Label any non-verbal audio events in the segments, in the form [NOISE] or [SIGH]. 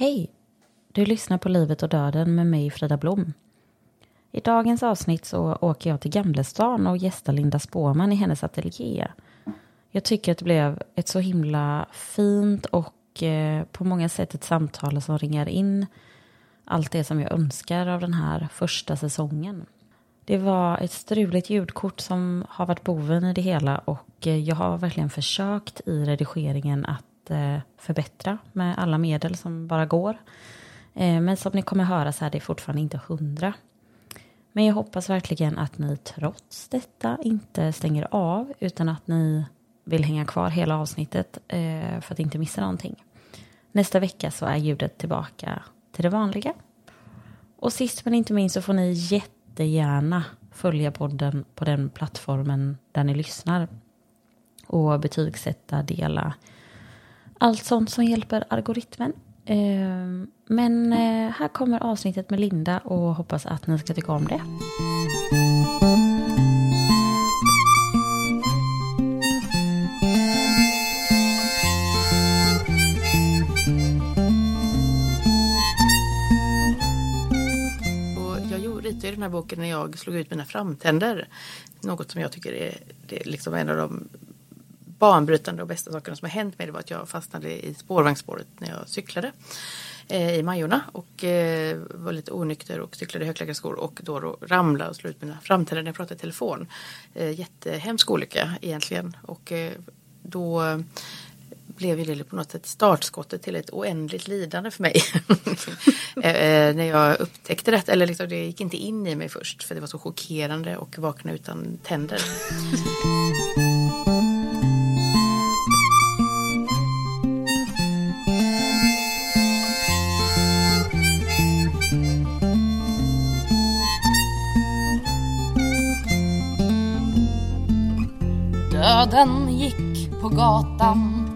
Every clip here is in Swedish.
Hej! Du lyssnar på Livet och döden med mig Frida Blom. I dagens avsnitt så åker jag till Gamlestan och gästar Linda Spåman i hennes ateljé. Jag tycker att det blev ett så himla fint och eh, på många sätt ett samtal som ringar in allt det som jag önskar av den här första säsongen. Det var ett struligt ljudkort som har varit boven i det hela och eh, jag har verkligen försökt i redigeringen att att eh, förbättra med alla medel som bara går. Eh, men som ni kommer höra så är det fortfarande inte hundra. Men jag hoppas verkligen att ni trots detta inte stänger av utan att ni vill hänga kvar hela avsnittet eh, för att inte missa någonting. Nästa vecka så är ljudet tillbaka till det vanliga. Och sist men inte minst så får ni jättegärna följa podden på den plattformen där ni lyssnar. Och betygsätta, dela. Allt sånt som hjälper algoritmen. Ehm, men eh, här kommer avsnittet med Linda och hoppas att ni ska tycka om det. i den här boken när jag slog ut mina framtänder. Något som jag tycker är, det är liksom en av de banbrytande och bästa sakerna som har hänt mig. Det var att jag fastnade i spårvagnsspåret när jag cyklade eh, i Majorna och eh, var lite onykter och cyklade i högklackat och då, då ramlade och slog ut mina framtänder när jag pratade i telefon. Eh, jättehemsk olycka egentligen och eh, då blev det på något sätt startskottet till ett oändligt lidande för mig. [LAUGHS] Eh, eh, när jag upptäckte det, eller liksom, det gick inte in i mig först för det var så chockerande och vakna utan tänder. Döden gick på gatan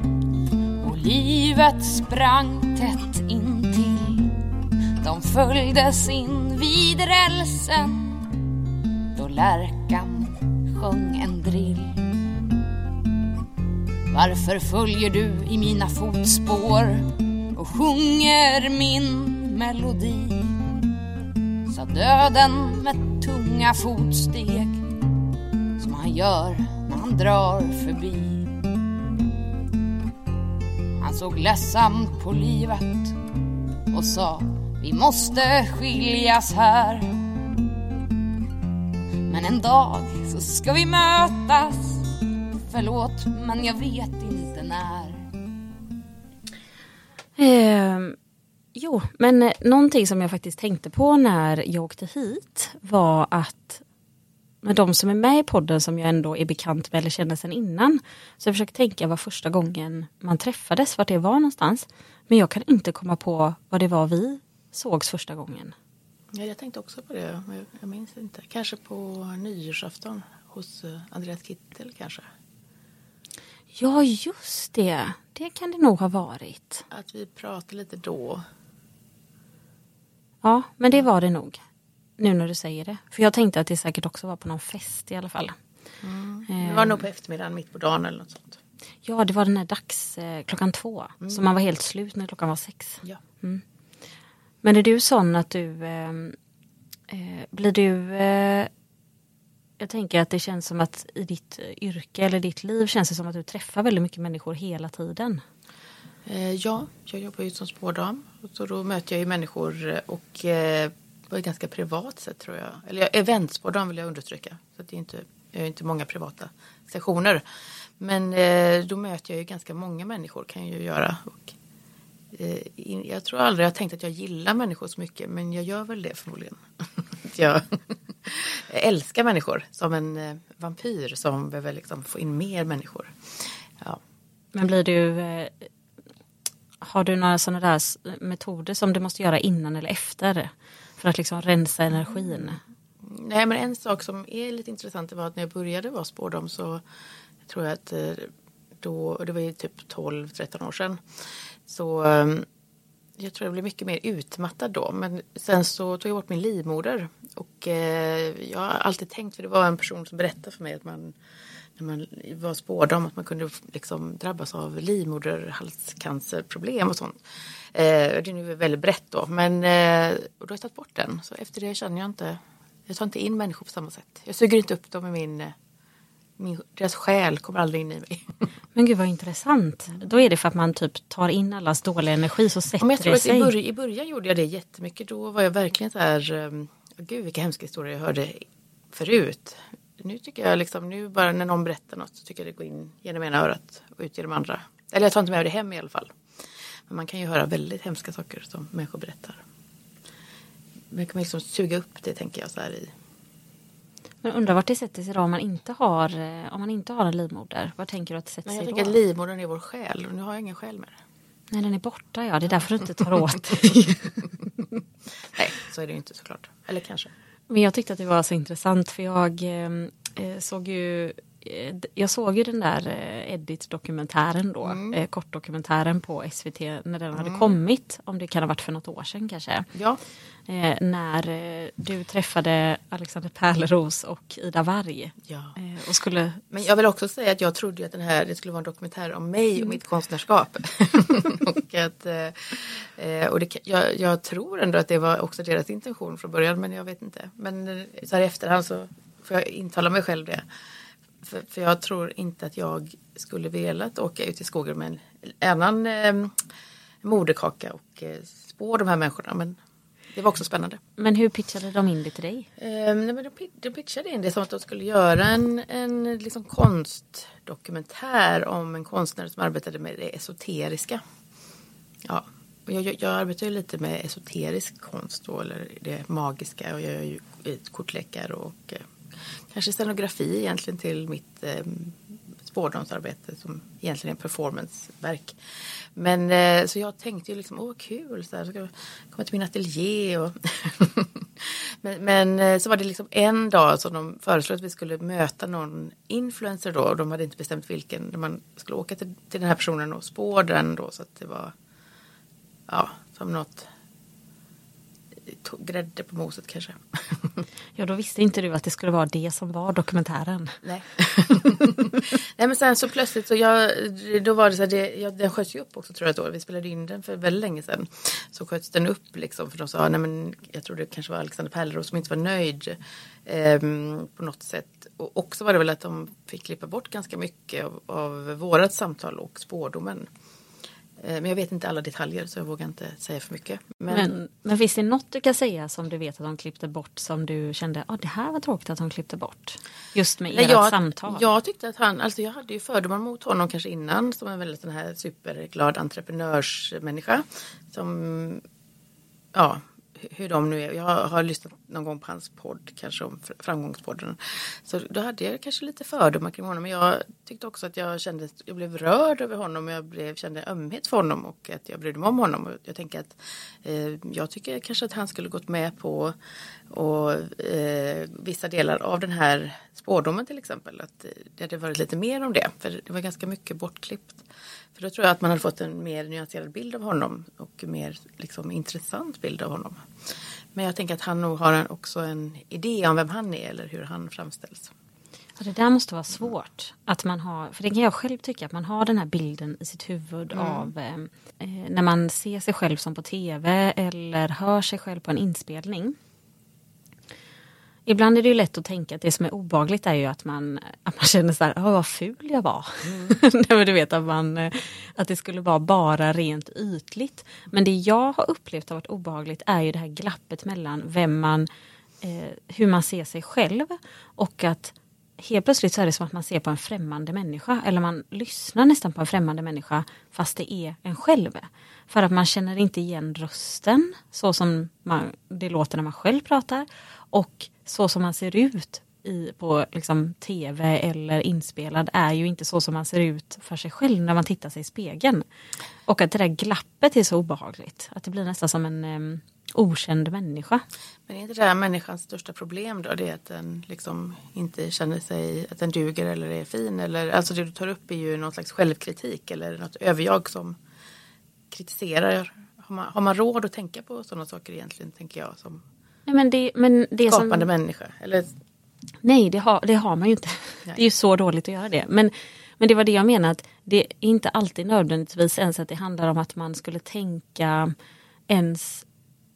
och Livet sprang tätt intill. De följdes in vid rälsen då lärkan sjöng en drill. Varför följer du i mina fotspår och sjunger min melodi? Sa döden med tunga fotsteg som han gör han drar förbi. Han såg ledsamt på livet och sa vi måste skiljas här. Men en dag så ska vi mötas. Förlåt, men jag vet inte när. Eh, jo, men någonting som jag faktiskt tänkte på när jag åkte hit var att med de som är med i podden som jag ändå är bekant med eller känner sedan innan. Så jag försöker tänka vad första gången man träffades, vart det var någonstans. Men jag kan inte komma på vad det var vi sågs första gången. Ja, jag tänkte också på det, jag minns inte. Kanske på nyårsafton hos eh, Andreas Kittel kanske. Ja, just det. Det kan det nog ha varit. Att vi pratade lite då. Ja, men det var det nog. Nu när du säger det. För jag tänkte att det säkert också var på någon fest i alla fall. Mm. Det var nog på eftermiddagen, mitt på dagen eller något sånt. Ja, det var den här dags eh, klockan två. Mm. Så man var helt slut när klockan var sex. Ja. Mm. Men är du sån att du eh, eh, blir du eh, jag tänker att det känns som att i ditt yrke eller ditt liv känns det som att du träffar väldigt mycket människor hela tiden. Eh, ja, jag jobbar ju som spårdam. Så då möter jag ju människor och eh, på ett ganska privat sätt tror jag. Eller dem vill jag understryka. Så det är inte, jag har inte många privata sessioner. Men eh, då möter jag ju ganska många människor kan jag ju göra. Och, eh, jag tror aldrig jag tänkt att jag gillar människor så mycket men jag gör väl det förmodligen. [LAUGHS] jag [LAUGHS] älskar människor som en eh, vampyr som behöver liksom få in mer människor. Ja. Men blir du eh, har du några sådana där metoder som du måste göra innan eller efter? För att liksom rensa energin? Nej men en sak som är lite intressant var att när jag började vara spårdom så tror jag att eh, då, det var ju typ 12-13 år sedan. Så ehm, jag tror jag blev mycket mer utmattad då. Men sen så tog jag bort min livmoder. Och eh, jag har alltid tänkt, för det var en person som berättade för mig att man när man var spårdom att man kunde liksom drabbas av livmoderhalscancerproblem och sånt. Eh, det är nu väldigt brett då. Men eh, och då har jag tagit bort den. Så efter det känner jag inte, jag tar inte in människor på samma sätt. Jag suger inte upp dem i min, eh, min deras själ kommer aldrig in i mig. [LAUGHS] Men gud vad intressant. Då är det för att man typ tar in allas dåliga energi så sätter jag tror det att i, sig. början, i början gjorde jag det jättemycket. Då var jag verkligen så här, um, gud vilka hemska historier jag hörde förut. Nu tycker jag liksom, nu bara när någon berättar något så tycker jag det går in genom ena örat och ut genom andra. Eller jag tar inte med det hem i alla fall. Men man kan ju höra väldigt hemska saker som människor berättar. Men kan man liksom suga upp det tänker jag så här i. Men undrar vart det sätter sig då om man inte har, eh, om man inte har en livmoder? Vad tänker du att det sätter Men jag sig tänker då? att livmodern är vår själ och nu har jag ingen själ mer. Nej den är borta ja, det är därför du inte tar åt. [LAUGHS] Nej, så är det ju inte såklart. Eller kanske. Men jag tyckte att det var så intressant för jag eh, eh, såg ju jag såg ju den där eh, Edit-dokumentären då, Mm. eh, kortdokumentären på SVT när den hade kommit, om det kan ha varit för något år sedan kanske. Ja, Eh, när eh, du träffade Alexander Pärleros och Ida Warg. ja. Eh, och skulle... Men jag vill också säga att jag trodde att den här, det skulle vara en dokumentär om mig och mitt konstnärskap. [LAUGHS] [LAUGHS] och att, eh, eh, och det, jag, jag tror ändå att det var också deras intention från början men jag vet inte. Men eh, så här i efterhand så får jag intala mig själv det. För, för jag tror inte att jag skulle velat åka ut i skogen med en annan eh, moderkaka och eh, spå de här människorna. Men det var också spännande. Men hur pitchade de in det till dig? Eh, nej, men de, de pitchade in det som att de skulle göra en, en liksom konstdokumentär om en konstnär som arbetade med det esoteriska. Ja, jag, jag, jag arbetar ju lite med esoterisk konst då, eller det magiska och jag gör ju ett kortlekar och eh, kanske scenografi egentligen till mitt eh, spårdomsarbete som egentligen är performanceverk. Men eh, så jag tänkte ju liksom, åh kul, så här, ska jag komma till min ateljé och [LAUGHS] men, men eh, så var det liksom en dag som de föreslog att vi skulle möta någon influencer då och de hade inte bestämt vilken. Där man skulle åka till, till den här personen och spå den då så att det var ja, som något grädde på moset kanske. [LAUGHS] Ja, då visste inte du att det skulle vara det som var dokumentären. Nej. [LAUGHS] Nej men sen så plötsligt så jag, då var det så här, det, jag, den sköts ju upp också tror jag då. Vi spelade in den för väldigt länge sedan. Så sköts den upp liksom för de sa, nej men jag tror det kanske var Alexander Pärleros som inte var nöjd ehm, på något sätt. Och också var det väl att de fick klippa bort ganska mycket av, av vårat samtal och spårdomen. Eh, Men jag vet inte alla detaljer så jag vågar inte säga för mycket. Men, Men, men finns det något du kan säga som du vet att de klippte bort som du kände, ja det här var tråkigt att de klippte bort? Just med ert jag, samtal. Jag tyckte att han, alltså jag hade ju fördomar mot honom kanske innan som en väldigt sån här superglad entreprenörsmänniska. Som, ja, hur de nu är. Jag har lyssnat någon gång på hans podd, kanske om Framgångspodden. Så då hade jag kanske lite fördomar kring honom. Men jag tyckte också att jag kände, jag blev rörd över honom. Jag blev, kände ömhet för honom och att jag brydde mig om honom. Och jag tänker att eh, jag tycker kanske att han skulle gått med på och, eh, vissa delar av den här spårdomen till exempel. Att eh, det hade varit lite mer om det. För det var ganska mycket bortklippt. För då tror jag att man hade fått en mer nyanserad bild av honom och mer liksom, intressant bild av honom. Men jag tänker att han nog har en, också en idé om vem han är eller hur han framställs. Ja, det där måste vara svårt. Att man har, för det kan jag själv tycka, att man har den här bilden i sitt huvud Mm. av eh, eh, när man ser sig själv som på tv eller hör sig själv på en inspelning. Ibland är det ju lätt att tänka att det som är obagligt är ju att man, att man känner så här, "Åh, vad ful jag var. [LAUGHS] Nej, men du vet att, man, eh, att det skulle vara bara rent ytligt. Men det jag har upplevt har varit obehagligt är ju det här glappet mellan vem man, eh, hur man ser sig själv och att helt plötsligt så är det som att man ser på en främmande människa eller man lyssnar nästan på en främmande människa fast det är en själv. För att man känner inte igen rösten så som man, det låter när man själv pratar och så som man ser ut i, på liksom, tv eller inspelad är ju inte så som man ser ut för sig själv när man tittar sig i spegeln. Och att det där glappet är så obehagligt. Att det blir nästan som en um, okänd människa. Men är inte det här människans största problem då? Det är att den liksom inte känner sig att den duger eller är fin. Eller, alltså det du tar upp är ju någon slags självkritik eller något överjag som kritiserar. Har man, har man råd att tänka på sådana saker egentligen, tänker jag, som Nej, men det, men det som, skapande människa? Eller, Nej, det har, det har man ju inte. Nej. Det är ju så dåligt att göra det. Men, Men det var det jag menade, att det är inte alltid nödvändigtvis ens att det handlar om att man skulle tänka ens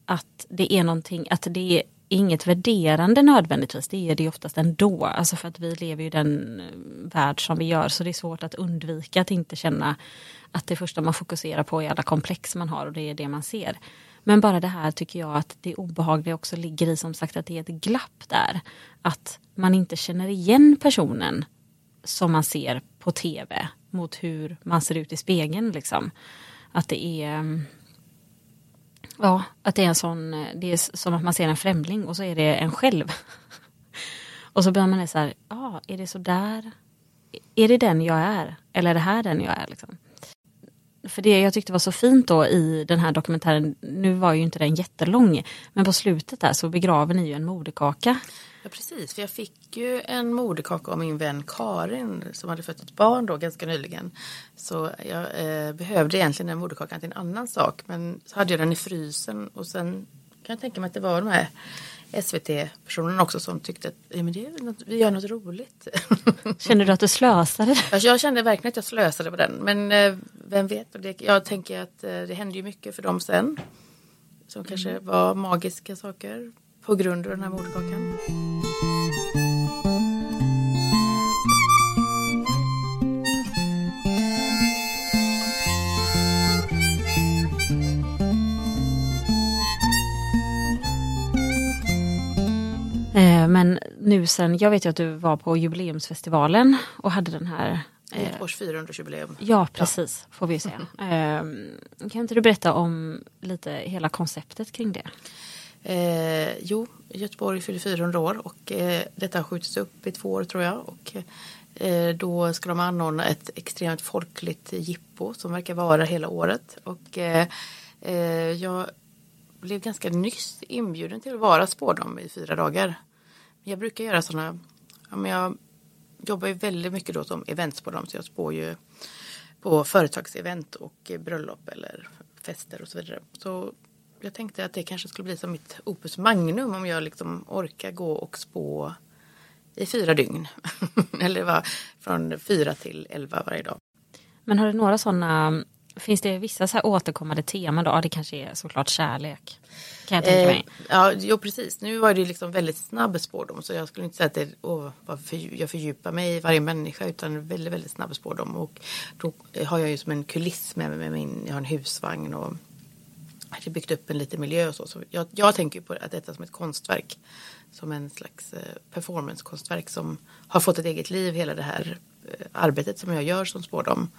att det är någonting, att det är inget värderande nödvändigtvis, det är det oftast ändå. Alltså för att vi lever i den eh, värld som vi gör så det är svårt att undvika att inte känna att det första man fokuserar på är alla komplex man har och det är det man ser. Men bara det här tycker jag att det obehagliga också ligger i som sagt att det är ett glapp där. Att man inte känner igen personen som man ser på tv mot hur man ser ut i spegeln. Liksom. Att det är mm, Ja, att det är en sån, det är som att man ser en främling och så är det en själv. [LAUGHS] och så börjar man så här, ja, ah, är det så där? Är det den jag är? Eller är det här den jag är? Liksom? För det jag tyckte var så fint då i den här dokumentären, nu var ju inte den jättelång, men på slutet där så begraver ni ju en moderkaka. Ja precis, för jag fick ju en moderkaka av min vän Karin som hade fött ett barn då ganska nyligen. Så jag eh, behövde egentligen den moderkakan till en annan sak men så hade jag den i frysen och sen kan jag tänka mig att det var de här SVT-personerna också som tyckte att ja, men det är något, vi gör något roligt. [LAUGHS] Känner du att du slösade? Jag kände verkligen att jag slösade på den men eh, vem vet, jag tänker att eh, det hände ju mycket för dem sen. Som kanske mm. var magiska saker på grund av den här moderkakan. Eh, men nu sen, jag vet ju att du var på jubileumsfestivalen och hade den här ett års 400-årsjubileum. Ja, precis, ja. får vi se. Eh, kan inte du berätta om lite hela konceptet kring det? Eh, jo, Göteborg fyller 400 år och eh, detta har skjutits upp i två år tror jag. Och, eh, då ska de anordna ett extremt folkligt jippo som verkar vara hela året. Och, eh, eh, jag blev ganska nyss inbjuden till att vara spårdom i fyra dagar. Jag brukar göra sådana, ja, men jag jobbar ju väldigt mycket då som dem så jag spår ju på företagsevent och bröllop eller fester och så vidare. Så jag tänkte att det kanske skulle bli som mitt opus magnum om jag liksom orkar gå och spå i fyra dygn. [LAUGHS] Eller va, från fyra till elva varje dag. Men har du några sådana, finns det vissa så här återkommande teman då? Ja, det kanske är såklart kärlek. Kan jag tänka mig. Eh, ja, jo precis. Nu var det liksom väldigt snabb spårdom så jag skulle inte säga att det, åh, för, jag fördjupar mig i varje människa utan väldigt, väldigt snabb spårdom. Och då har jag ju som en kuliss med mig, med min, jag har en husvagn och hade byggt upp en liten miljö och så. så jag, jag tänker på att detta som ett konstverk. Som en slags eh, performancekonstverk som har fått ett eget liv hela det här eh, arbetet som jag gör som spårdom.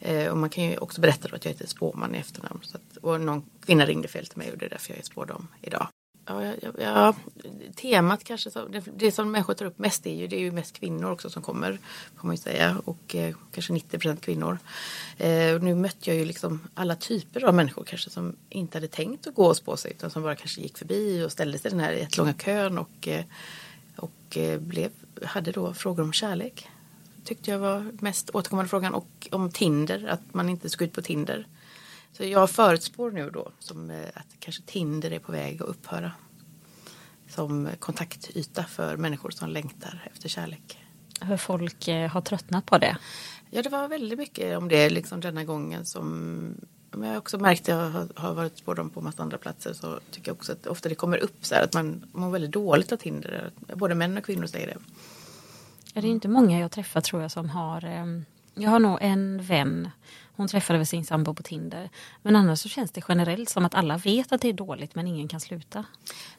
Eh, och man kan ju också berätta då att jag heter Spåman i efternamn. Så att, och någon kvinna ringde fel till mig och det är därför jag är Spådam idag. Ja, ja, ja, temat kanske, så, det, det, som människor tar upp mest är ju, det är ju mest kvinnor också som kommer. Får man ju säga och eh, kanske 90% kvinnor. Eh, och nu mötte jag ju liksom alla typer av människor kanske som inte hade tänkt att gå och spå sig utan som bara kanske gick förbi och ställde sig i den här jättelånga kön och, eh, och eh, blev, hade då frågor om kärlek. Tyckte jag var mest återkommande frågan och om Tinder, att man inte ska ut på Tinder. Så jag förutspår nu då som eh, att kanske Tinder är på väg att upphöra. Som kontaktyta för människor som längtar efter kärlek. Hur folk eh, har tröttnat på det? Ja, det var väldigt mycket om det liksom denna gången som men jag har också märkt, jag har, varit spårdom på massa andra platser, så tycker jag också att ofta det kommer upp så här att man mår väldigt dåligt av Tinder. Både män och kvinnor säger det. Ja, det är inte många jag träffar tror jag som har ehm, jag har nog en vän hon träffade väl sin sambo på Tinder. Men annars så känns det generellt som att alla vet att det är dåligt men ingen kan sluta.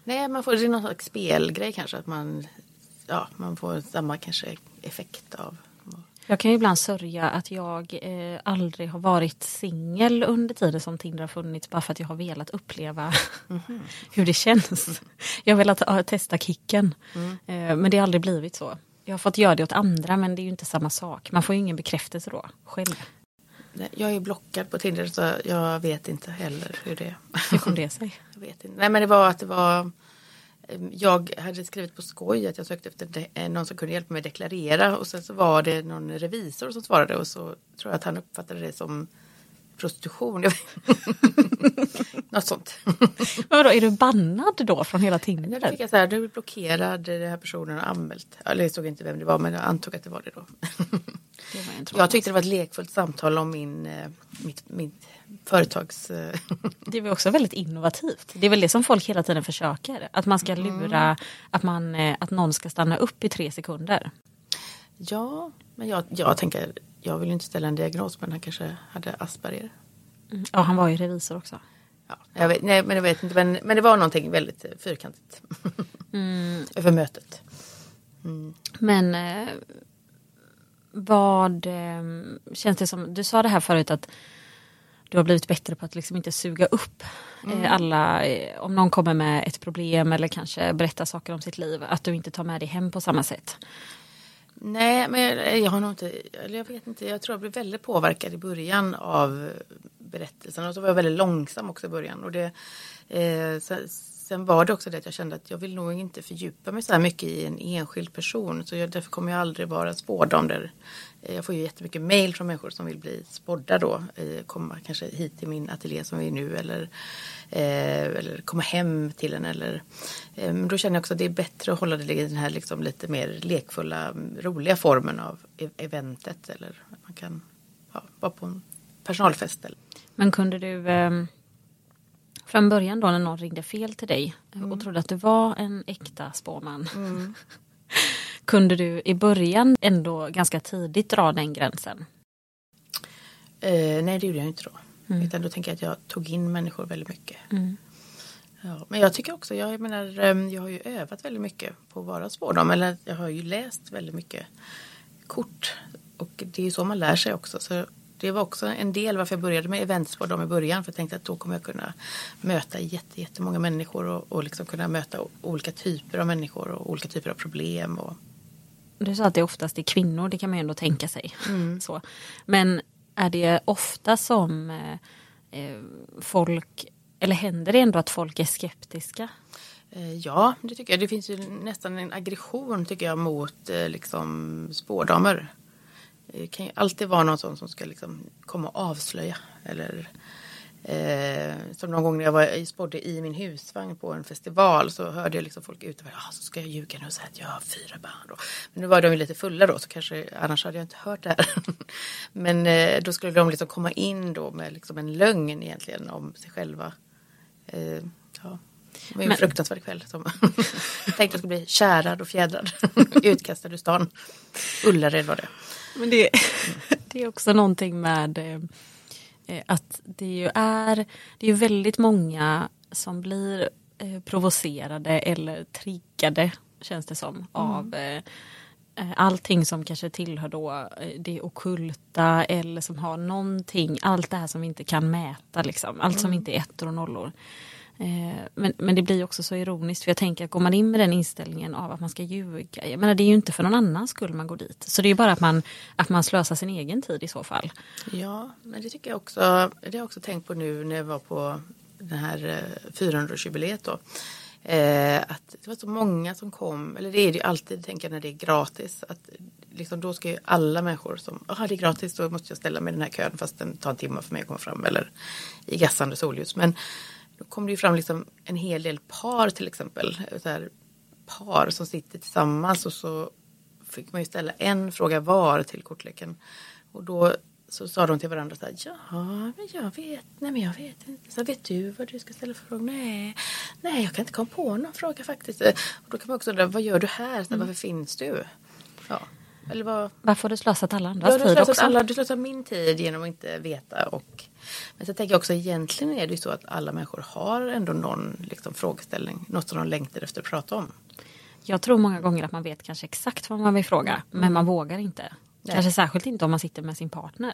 Nej, man får, det är någon slags spelgrej kanske. Att man, ja, man får samma kanske effekt av jag kan ju ibland sörja att jag eh, aldrig har varit singel under tiden som Tinder har funnits bara för att jag har velat uppleva mm -hmm. [LAUGHS] hur det känns. Jag har velat uh, testa kicken. Mm. Eh, men det har aldrig blivit så. Jag har fått göra det åt andra men det är ju inte samma sak. Man får ju ingen bekräftelse då själv. Jag är blockad på Tinder så jag vet inte heller hur det är. Hur kom det sig? [LAUGHS] Jag vet inte. Nej men det var att det var ehm, jag hade skrivit på skoj att jag sökte efter eh, någon som kunde hjälpa mig deklarera och sen så var det någon revisor som svarade och så tror jag att han uppfattade det som prostitution. [LAUGHS] Något sånt. Vadå, är du bannad då från hela Jag Tinder? fick jag så här, du är blockerad, den här personen har anmält. Eller jag såg inte vem det var men jag antog att det var det då. [LAUGHS] Det var. Jag tyckte det var ett lekfullt samtal om min, eh, mitt, mitt företags... eh, [LAUGHS] Det var också väldigt innovativt. Det är väl det som folk hela tiden försöker. Att man ska lura, att, man, eh, att någon ska stanna upp i tre sekunder. Ja, men jag, jag tänker, jag vill inte ställa en diagnos men han kanske hade Asperger. Ja, han var ju revisor också. Ja, jag vet, nej, men jag vet inte, men, men det var någonting väldigt eh, fyrkantigt. [LAUGHS] Över mötet. Men eh, vad eh, känns det som, du sa det här förut att du har blivit bättre på att liksom inte suga upp eh, alla, om någon kommer med ett problem eller kanske berättar saker om sitt liv, att du inte tar med dig hem på samma sätt. Nej, men jag, eh, jag har nog inte, eller jag vet inte, jag tror jag blev väldigt påverkad i början av berättelsen och så var jag väldigt långsam också i början. Och det, eh, så, sen var det också det att jag kände att jag vill nog inte fördjupa mig så här mycket i en enskild person. Så jag, därför kommer jag aldrig vara spådd om det. Eh, jag får ju jättemycket mail från människor som vill bli spådda då. Eh, komma kanske hit till min ateljé som vi är nu eller, eh, eller komma hem till en. Eller, eh, men då känner jag också att det är bättre att hålla det i den här liksom lite mer lekfulla, mm, roliga formen av e-, eventet. Eller att man kan ja, vara på en personalfest. Eller. Men kunde du eh, från början då när någon ringde fel till dig och trodde att du var en äkta spåman. [LAUGHS] kunde du i början ändå ganska tidigt dra den gränsen? Eh, nej, det gjorde jag inte då. Mm. Utan då tänker jag att jag tog in människor väldigt mycket. Ja, men jag tycker också, jag, menar, eh, jag har ju övat väldigt mycket på att vara spårdam. Eller jag har ju läst väldigt mycket kort. Och det är ju så man lär sig också. Så det var också en del varför jag började med eventspårdam i början. För jag tänkte att då kommer jag kunna möta jätte, jättemånga människor. Och, och liksom kunna möta olika typer av människor och olika typer av problem. Och, Du sa att det oftast är kvinnor, det kan man ju ändå tänka sig. [LAUGHS] Så. Men är det ofta som eh, eh, folk, eller händer det ändå att folk är skeptiska? Eh, Ja, det tycker jag. Det finns ju nästan en aggression tycker jag mot eh, liksom, spårdamer. Det kan ju alltid vara någon sån som ska liksom, komma och avslöja. Eller, eh, som någon gång när jag var i spådde i min husvagn på en festival så hörde jag liksom folk utanför. Ah, så ska jag ljuga nu och säga att jag har fyra barn. Då. Men nu var de ju lite fulla då så kanske annars hade jag inte hört det här. [LAUGHS] Men eh, då skulle de liksom komma in då med liksom en lögn egentligen om sig själva. Eh, ja. Det var ju en Men- fruktansvärd kväll. Som [LAUGHS] tänkte att jag skulle bli kärad och fjädrad. [LAUGHS] Utkastad ur stan. Ullared var det. Men det, [LAUGHS] det är också någonting med eh, eh, att det ju är, det är väldigt många som blir eh, provocerade eller triggade känns det som av eh, eh, allting som kanske tillhör då det okulta eller som har någonting, allt det här som vi inte kan mäta liksom, allt som inte är ettor och nollor. Eh, men, men det blir också så ironiskt för jag tänker att går man in med den inställningen av att man ska ljuga, jag menar det är ju inte för någon annan skull man går dit. Så det är ju bara att man, att man slösar sin egen tid i så fall. Ja, men det tycker jag också. Det har jag också tänkt på nu när jag var på den här eh, 400-årsjubileet då. Eh, att det var så många som kom, eller det är det ju alltid, tänker jag, när det är gratis. Att liksom, då ska ju alla människor som, jaha det är gratis, då måste jag ställa mig i den här kön fast den tar en timme för mig att komma fram. Eller i gassande solljus. Men då kom det ju fram liksom en hel del par till exempel. Här, par som sitter tillsammans och så fick man ju ställa en fråga var till kortleken. Och då så sa de till varandra så här, ja, men jag vet, nej men jag vet inte. Så vet du vad du ska ställa för fråga? Nej, nej jag kan inte komma på någon fråga faktiskt. Och då kan man också undra, vad gör du här? Så, här, Varför finns du? Ja. Eller vad, Varför har du slösat alla andras Ja, tid också? alla, du slösar min tid genom att inte veta. Och, men så tänker jag också egentligen är det ju så att alla människor har ändå någon liksom, frågeställning. Något som de längtar efter att prata om. Jag tror många gånger att man vet kanske exakt vad man vill fråga men man vågar inte. Nej. Kanske särskilt inte om man sitter med sin partner.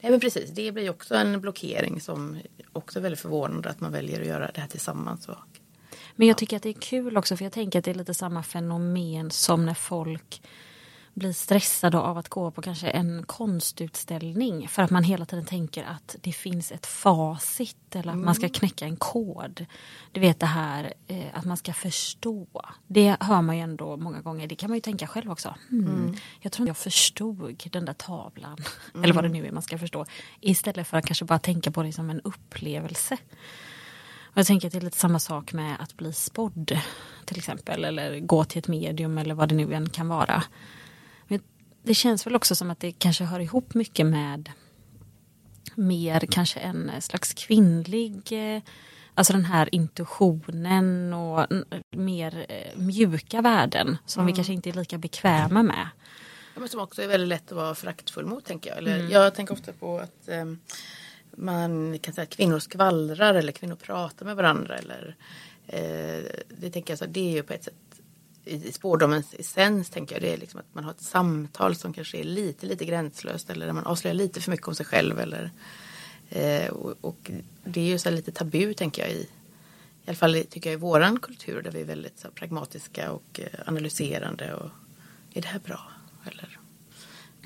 Nej men precis, det blir också en blockering som också är väldigt förvånande att man väljer att göra det här tillsammans. Och, Men jag tycker att det är kul också för jag tänker att det är lite samma fenomen som när folk bli stressade av att gå på kanske en konstutställning för att man hela tiden tänker att det finns ett facit eller att man ska knäcka en kod. Du vet det här eh, att man ska förstå. Det hör man ju ändå många gånger, det kan man ju tänka själv också. Hmm, Jag tror jag förstod den där tavlan, [LAUGHS] eller vad det nu är man ska förstå. Istället för att kanske bara tänka på det som en upplevelse. Och jag tänker att det är lite samma sak med att bli spådd till exempel. Eller gå till ett medium eller vad det nu än kan vara. Det känns väl också som att det kanske hör ihop mycket med mer kanske en slags kvinnlig eh, Alltså den här intuitionen och mer eh, mjuka värden som vi kanske inte är lika bekväma med. Ja, men som också är väldigt lätt att vara föraktfull mot tänker jag. Eller, Jag tänker ofta på att ehm, man kan säga att kvinnor skvallrar eller kvinnor pratar med varandra. Eller, eh, det tänker jag så, det är ju på ett sätt i, spårdomens essens tänker jag. Det är liksom att man har ett samtal som kanske är lite, lite gränslöst. Eller där man avslöjar lite för mycket om sig själv. Eller, eh, och, och det är ju så här lite tabu tänker jag i i alla fall tycker jag i våran kultur där vi är väldigt så här, pragmatiska och eh, analyserande. Och, är det här bra? Eller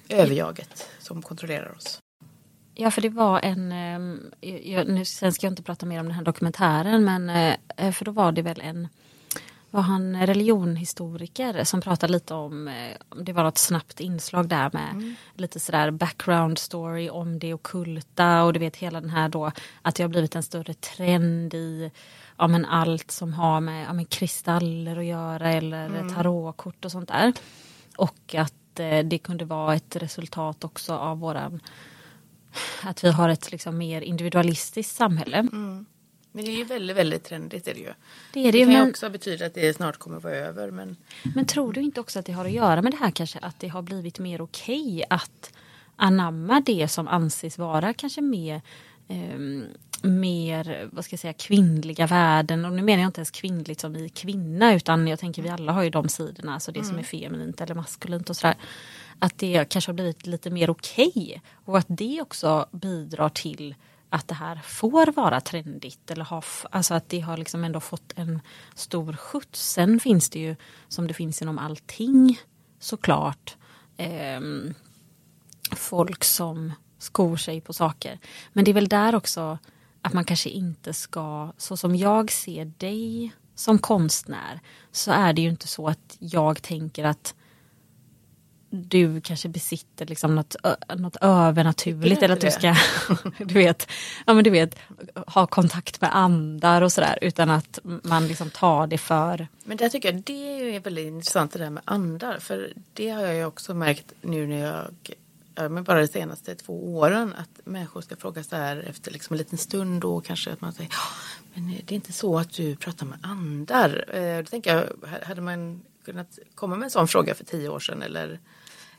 överjaget som kontrollerar oss. Ja, för det var en... Eh, jag, nu, sen ska jag inte prata mer om den här dokumentären, men eh, för då var det väl en var han religionhistoriker som pratade lite om, eh, det var något snabbt inslag där med lite sådär background story om det okulta och du vet hela den här då att det har blivit en större trend i ja, men allt som har med, ja, med kristaller att göra eller tarotkort och sånt där. Och att eh, det kunde vara ett resultat också av våran att vi har ett liksom mer individualistiskt samhälle. Men det är ju väldigt, väldigt trendigt. Är det, ju. Det är det det ju, kan ju men- också betyda att det snart kommer att vara över. Men Men tror du inte också att det har att göra med det här kanske att det har blivit mer okej att anamma det som anses vara kanske mer ehm, mer, vad ska jag säga, kvinnliga värden. Och nu menar jag inte ens kvinnligt som i kvinna utan jag tänker vi alla har ju de sidorna, alltså det som är feminint eller maskulint och sådär. Att det kanske har blivit lite mer okej och att det också bidrar till att det här får vara trendigt eller ha, alltså att det har liksom ändå fått en stor skjuts. Sen finns det ju som det finns inom allting såklart eh, folk som skor sig på saker. Men det är väl där också att man kanske inte ska, så som jag ser dig som konstnär, så är det ju inte så att jag tänker att du kanske besitter liksom något, något övernaturligt eller att du ska [LAUGHS] du vet, ja, men du vet, ha kontakt med andar och sådär utan att man liksom tar det för Men där tycker jag det är väldigt intressant det där med andar. För det har jag ju också märkt nu när jag, ja, men bara de senaste två åren, att människor ska fråga så här efter liksom en liten stund då kanske att man säger, "Ja, men det är inte så att du pratar med andar. Eh, Då tänker jag, hade man kunnat komma med en sån fråga för tio år sedan eller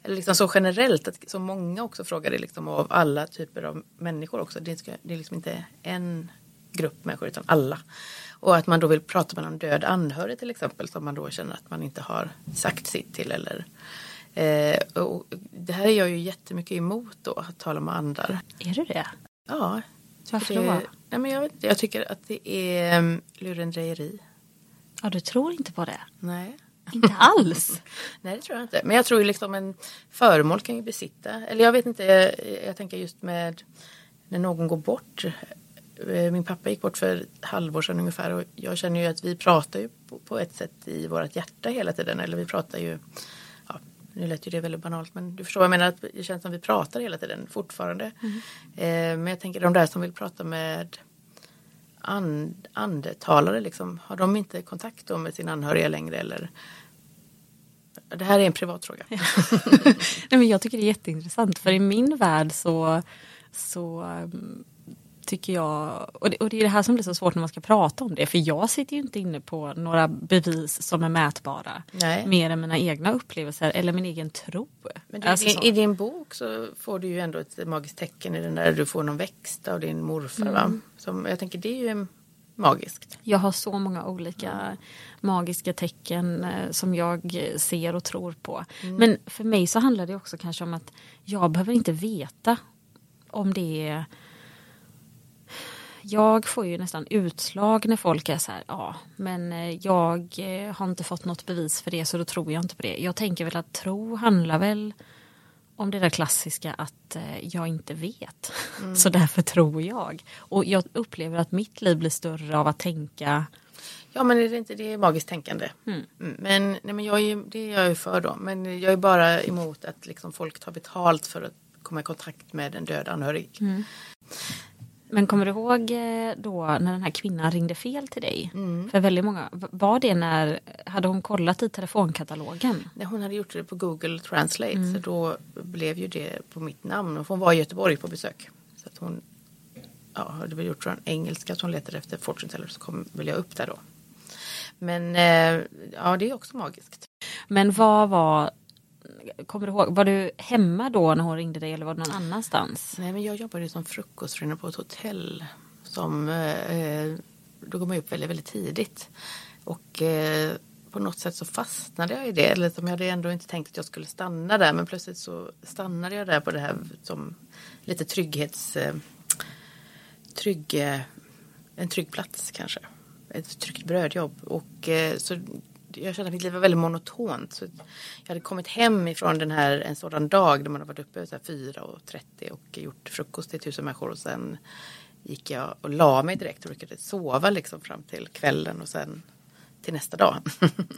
eller liksom så generellt, att så många också frågar det liksom av alla typer av människor också. Det, ska, det är liksom inte en grupp människor utan alla. Och att man då vill prata med någon död anhörig till exempel som man då känner att man inte har sagt sitt till. Eller, eh, och det här är jag ju jättemycket emot då, att tala med andar. Är du det? Ja. Varför det, då? Nej, men jag, jag tycker att det är um, lurendrejeri. Ja, du tror inte på det? Nej. Inte alls? [LAUGHS] Nej det tror jag inte. Men jag tror ju liksom en föremål kan ju besitta. Eller jag vet inte, jag, jag tänker just med när någon går bort. Eh, Min pappa gick bort för ett halvår sedan ungefär och jag känner ju att vi pratar ju på, på ett sätt i vårt hjärta hela tiden. Eller vi pratar ju, ja, nu lät ju det väldigt banalt men du förstår vad jag menar. Att det känns som vi pratar hela tiden fortfarande. Eh, men jag tänker de där som vill prata med and, andetalare liksom. Har de inte kontakt då med sin anhöriga längre eller? Det här är en privat fråga. [LAUGHS] Nej, men jag tycker det är jätteintressant för i min värld så, så um, tycker jag, och det, och det är det här som blir så svårt när man ska prata om det, för jag sitter ju inte inne på några bevis som är mätbara. Nej. Mer än mina egna upplevelser eller min egen tro. Men du, Alltså i, så. i din bok så får du ju ändå ett magiskt tecken i den där du får någon växt av din morfar va? Som, jag tänker det är ju magiskt. Jag har så många olika magiska tecken eh, som jag ser och tror på. Men för mig så handlar det också kanske om att jag behöver inte veta om det är jag får ju nästan utslag när folk är så här, ja, men eh, jag eh, har inte fått något bevis för det så då tror jag inte på det. Jag tänker väl att tro handlar väl om det där klassiska att eh, jag inte vet. Mm. [LAUGHS] så därför tror jag. Och jag upplever att mitt liv blir större av att tänka Ja men är det inte det är magiskt tänkande. Mm. mm. Men, nej, men jag är, det är jag ju för då. Men jag är bara emot att liksom folk tar betalt för att komma i kontakt med en död anhörig. Mm. Men kommer du ihåg eh, då när den här kvinnan ringde fel till dig? Mm. För väldigt många, var det när, hade hon kollat i telefonkatalogen? Nej, hon hade gjort det på Google Translate mm. så då blev ju det på mitt namn. Hon var i Göteborg på besök. Så att hon ja, hade väl gjort från engelska som hon letade efter fortune teller så kom väl jag upp där då. Men eh, ja, det är också magiskt. Men vad var Kommer du ihåg, var du hemma då när hon ringde dig eller var du någon annanstans? Nej men jag jobbade som frukosttränare på ett hotell. Som, eh, eh då går man upp väldigt, väldigt tidigt. Och eh, på något sätt så fastnade jag i det. Eller som jag hade ändå inte tänkt att jag skulle stanna där. Men plötsligt så stannade jag där på det här som lite trygghets... Eh, trygg, eh, en trygg plats kanske. Ett tryggt brödjobb. Och eh, så jag kände att mitt liv var väldigt monotont. Så jag hade kommit hem ifrån den här, en sådan dag där man har varit uppe så här 4.30 och gjort frukost till tusen människor och sen gick jag och la mig direkt och brukade sova liksom fram till kvällen och sen till nästa dag.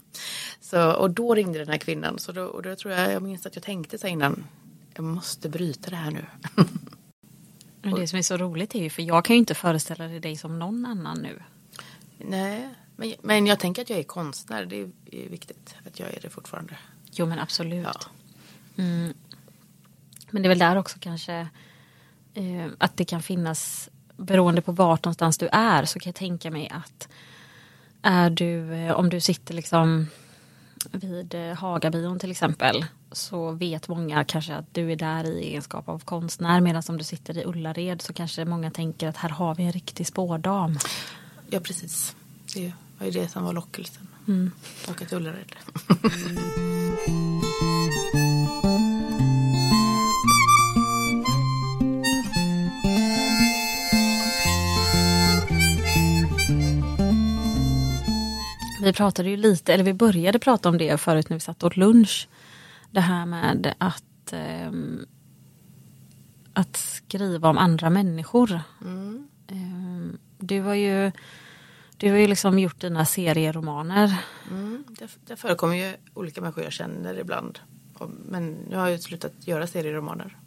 [LAUGHS] så, och då ringde den här kvinnan så då, och då tror jag, jag minns att jag tänkte så innan, jag måste bryta det här nu. Men det som är så roligt är ju, för jag kan ju inte föreställa dig som någon annan nu. Nej, men, men jag tänker att jag är konstnär. Det är, är viktigt att jag är det fortfarande. Jo men absolut. Ja. Mm. Men det är väl där också kanske eh, att det kan finnas beroende på vart någonstans du är så kan jag tänka mig att är du, eh, om du sitter liksom vid eh, Hagabion till exempel så vet många kanske att du är där i egenskap av konstnär medan om du sitter i Ullared så kanske många tänker att här har vi en riktig spårdam. Ja precis. Det var ju det som var lockelsen. Mm. Åka till Ullared. Vi pratade ju lite, eller vi började prata om det förut när vi satt åt lunch. Det här med att, eh, att skriva om andra människor. Mm. Eh, du var ju du har ju liksom gjort dina serieromaner. Mm, det, det förekommer ju olika människor jag känner ibland. Men nu har jag slutat göra serieromaner.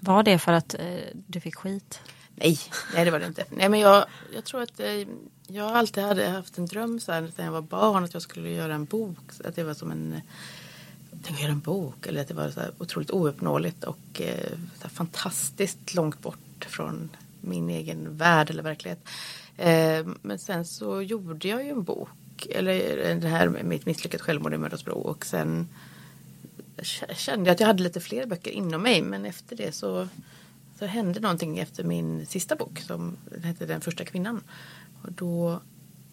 Var det för att eh, du fick skit? Nej, nej det var det inte. Nej men jag, jag tror att eh, jag alltid hade haft en dröm så här, när jag var barn att jag skulle göra en bok. Att det var som en tänk göra en bok eller att det var så här otroligt ouppnåeligt och eh, fantastiskt långt bort från min egen värld eller verklighet. Eh, men sen så gjorde jag ju en bok, eller eh, det här med mitt misslyckade självmord i Mölndalsbro och sen kände jag att jag hade lite fler böcker inom mig men efter det så, så hände någonting efter min sista bok som hette Den första kvinnan. Och då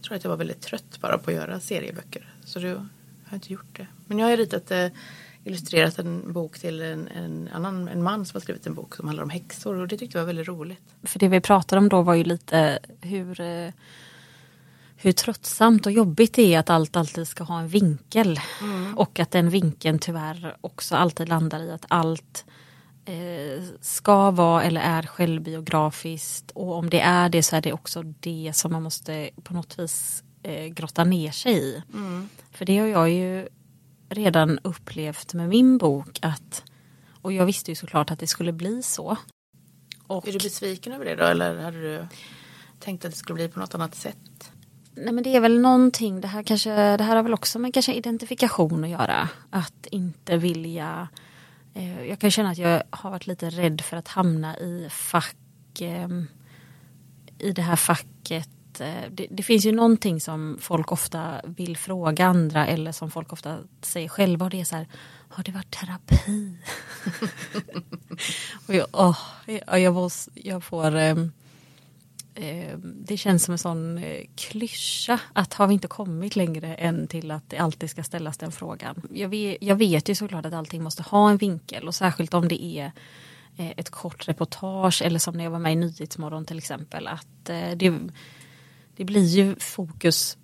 tror jag att jag var väldigt trött bara på att göra serieböcker. Så då har jag inte gjort det. Men jag har ritat eh, illustrerat en bok till en, en, annan en man som har skrivit en bok som handlar om häxor och det tyckte jag var väldigt roligt. För det vi pratade om då var ju lite hur eh, hur tröttsamt och jobbigt det är att allt alltid ska ha en vinkel. Mm. Och att den vinkeln tyvärr också alltid landar i att allt eh, ska vara eller är självbiografiskt. Och om det är det så är det också det som man måste på något vis eh, grotta ner sig i. Mm. För det har jag ju redan upplevt med min bok att, och jag visste ju såklart att det skulle bli så. Och, är du besviken över det då eller hade du tänkt att det skulle bli på något annat sätt? Nej men det är väl någonting, det här, kanske, det här har väl också med kanske identifikation att göra. Att inte vilja eh, Jag kan känna att jag har varit lite rädd för att hamna i fack eh, i det här facket Eh, det, det, finns ju någonting som folk ofta vill fråga andra eller som folk ofta säger själva och det är så här, har det varit terapi? [LAUGHS] och jag, åh, jag, jag, får, jag får eh, det känns som en sån eh, klyscha att har vi inte kommit längre än till att det alltid ska ställas den frågan. Jag vet, jag vet ju såklart att allting måste ha en vinkel och särskilt om det är eh, ett kort reportage eller som när jag var med i Nyhetsmorgon till exempel. Att eh, det, det blir ju fokus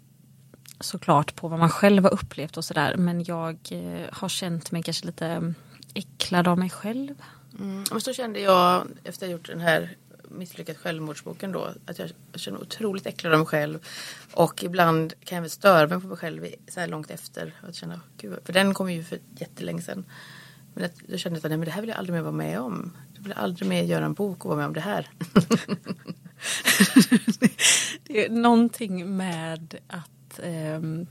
såklart på vad man själv har upplevt och sådär. Men jag eh, har känt mig kanske lite äcklad av mig själv. Mm. Men så kände jag efter att jag gjort den här misslyckat självmordsboken då. Att jag känner otroligt äcklad av mig själv. Och ibland kan jag väl störa mig på mig själv så här långt efter. Att känna, Gud, för den kom ju för jättelänge sedan. Men jag kände jag att nej, men det här vill jag aldrig mer vara med om. Jag vill aldrig mer göra en bok och vara med om det här. [LAUGHS] det är någonting med att um,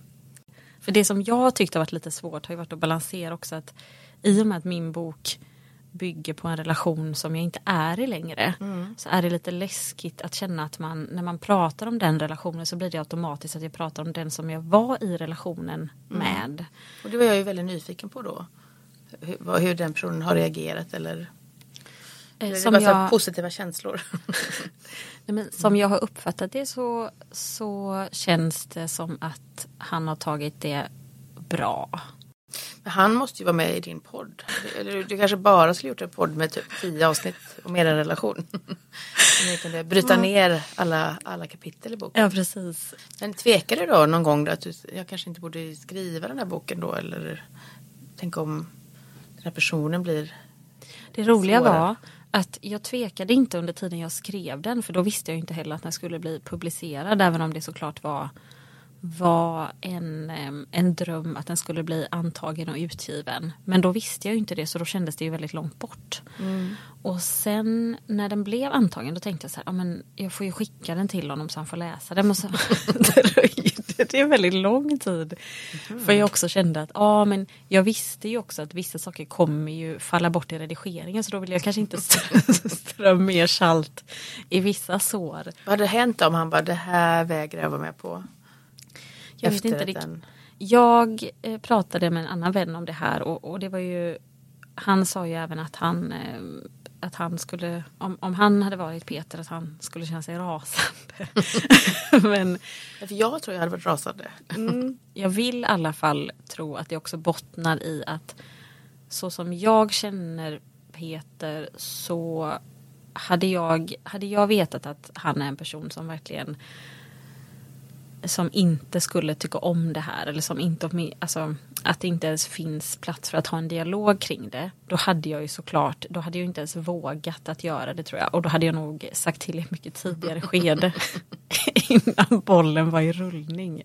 för det som jag tyckte varit lite svårt har ju varit att balansera också att i och med att min bok bygger på en relation som jag inte är i längre. Mm. Så är det lite läskigt att känna att man när man pratar om den relationen så blir det automatiskt att jag pratar om den som jag var i relationen mm. med. Och det var jag ju väldigt nyfiken på då. Hur, hur den personen har reagerat eller eh, som jag, positiva känslor. [LAUGHS] Nej, men som jag har uppfattat det så, så känns det som att han har tagit det bra. Men han måste ju vara med i din podd. Eller du kanske bara skulle gjort en podd med typ tio avsnitt om er relation. [LAUGHS] Ni kunde bryta ner alla, alla kapitel i boken. Ja, precis. Men tvekar du då någon gång då att du, jag kanske inte borde skriva den här boken då? Eller tänk om den här personen blir Det roliga svårare. var att jag tvekade inte under tiden jag skrev den för då visste jag inte heller att den skulle bli publicerad även om det såklart var var en, en dröm att den skulle bli antagen och utgiven. Men då visste jag inte det så då kändes det ju väldigt långt bort. Mm. Och sen när den blev antagen då tänkte jag så här, ja, men jag får ju skicka den till honom så han får läsa den. Och så dröjde [LAUGHS] det väldigt lång tid. Mm. För jag också kände att, ja men jag visste ju också att vissa saker kommer ju falla bort i redigeringen så då vill jag kanske inte strö [LAUGHS] mer salt i vissa sår. Vad hade hänt om han bara, det här vägrar jag vara med på? Jag vet inte riktigt. Jag eh, pratade med en annan vän om det här och, och, det var ju Han sa ju även att han eh, att han skulle, om, om han hade varit Peter, att han skulle känna sig rasande. [LAUGHS] Men, För jag tror jag hade varit rasande. mm, jag vill i alla fall tro att det också bottnar i att så som jag känner Peter så hade jag, hade jag vetat att han är en person som verkligen som inte skulle tycka om det här eller som inte, alltså, att det inte ens finns plats för att ha en dialog kring det. Då hade jag ju såklart, då hade jag inte ens vågat att göra det tror jag. Och då hade jag nog sagt till i ett mycket tidigare [LAUGHS] skede [LAUGHS] innan bollen var i rullning.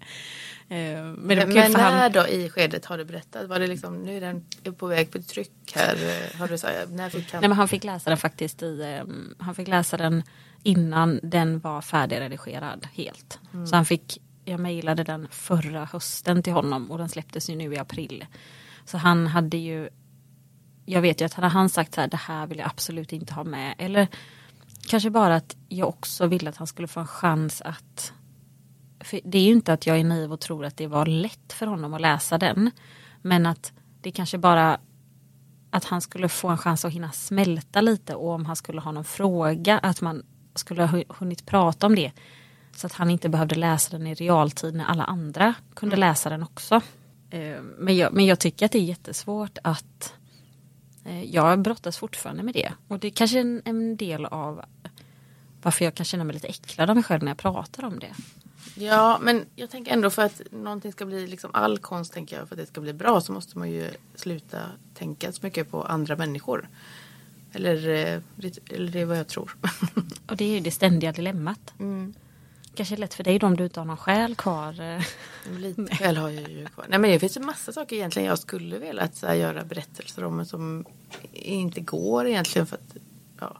Eh, men, men, när han... då i skedet har du berättat? Var det liksom, nu är den på väg på tryck här. Eh, har du sagt, när fick han... Nej men han fick läsa den faktiskt i, um, han fick läsa den innan den var färdigredigerad helt. Mm. Så han fick jag mejlade den förra hösten till honom och den släpptes ju nu i april. Så han hade ju Jag vet ju att hade han sagt så här, det här vill jag absolut inte ha med. Eller kanske bara att jag också ville att han skulle få en chans att för Det är ju inte att jag är naiv och tror att det var lätt för honom att läsa den. Men att det kanske bara att han skulle få en chans att hinna smälta lite och om han skulle ha någon fråga att man skulle ha hunnit prata om det. Så att han inte behövde läsa den i realtid när alla andra kunde mm. läsa den också. Eh, men jag, men jag tycker att det är jättesvårt att eh, jag brottas fortfarande med det. Och det är kanske en, en del av varför jag kan känna mig lite äcklad av mig själv när jag pratar om det. Ja, men jag tänker ändå för att någonting ska bli, liksom all konst tänker jag, för att det ska bli bra så måste man ju sluta tänka så mycket på andra människor. Eller, eh, eller det är vad jag tror. [LAUGHS] Och det är ju det ständiga dilemmat. Mm kanske är lätt för dig då om du inte har någon själ kvar. Eh. Lite själ har jag ju kvar. Nej men det finns en massa saker egentligen jag skulle vilja här, göra berättelser om men som inte går egentligen. För att, ja.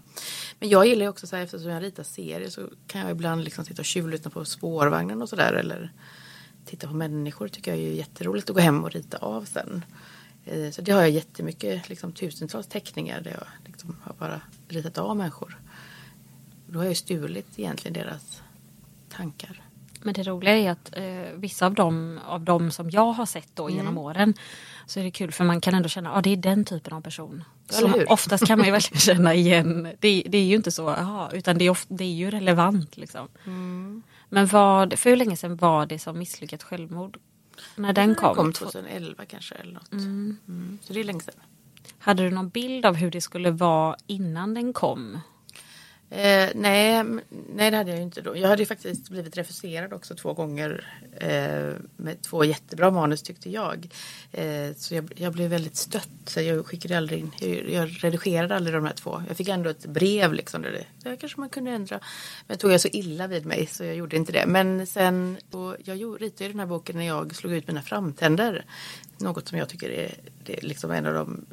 Men jag gillar ju också så här, eftersom jag ritar serier så kan jag ibland liksom sitta och tjuvlyssna på spårvagnen och sådär eller titta på människor tycker jag är jätteroligt att gå hem och rita av sen. Eh, så det har jag jättemycket, liksom tusentals teckningar där jag liksom har bara ritat av människor. Då har jag ju stulit egentligen deras tankar. Men det roliga är att eh, vissa av dem, av dem som jag har sett då mm. genom åren så är det kul för man kan ändå känna att ah, det är den typen av person. Så oftast kan man ju verkligen [LAUGHS] känna igen, det, det är ju inte så, aha, utan det är, ofta, det är ju relevant. Liksom. Mm. Men vad, för hur länge sedan var det som misslyckat självmord? När den kom? Den kom 2011 kanske eller något. Mm. Mm. Så det är länge sedan. Hade du någon bild av hur det skulle vara innan den kom? Eh, nej, nej, det hade jag inte då. Jag hade ju faktiskt blivit refuserad också två gånger eh, med två jättebra manus tyckte jag. Eh, så jag, jag, blev väldigt stött. Så jag skickade aldrig in, jag, jag, redigerade aldrig de här två. Jag fick ändå ett brev liksom. Där det, där kanske man kunde ändra. Men tog jag så illa vid mig så jag gjorde inte det. Men sen, jag ritade den här boken när jag slog ut mina framtänder. Något som jag tycker är, det är liksom en av de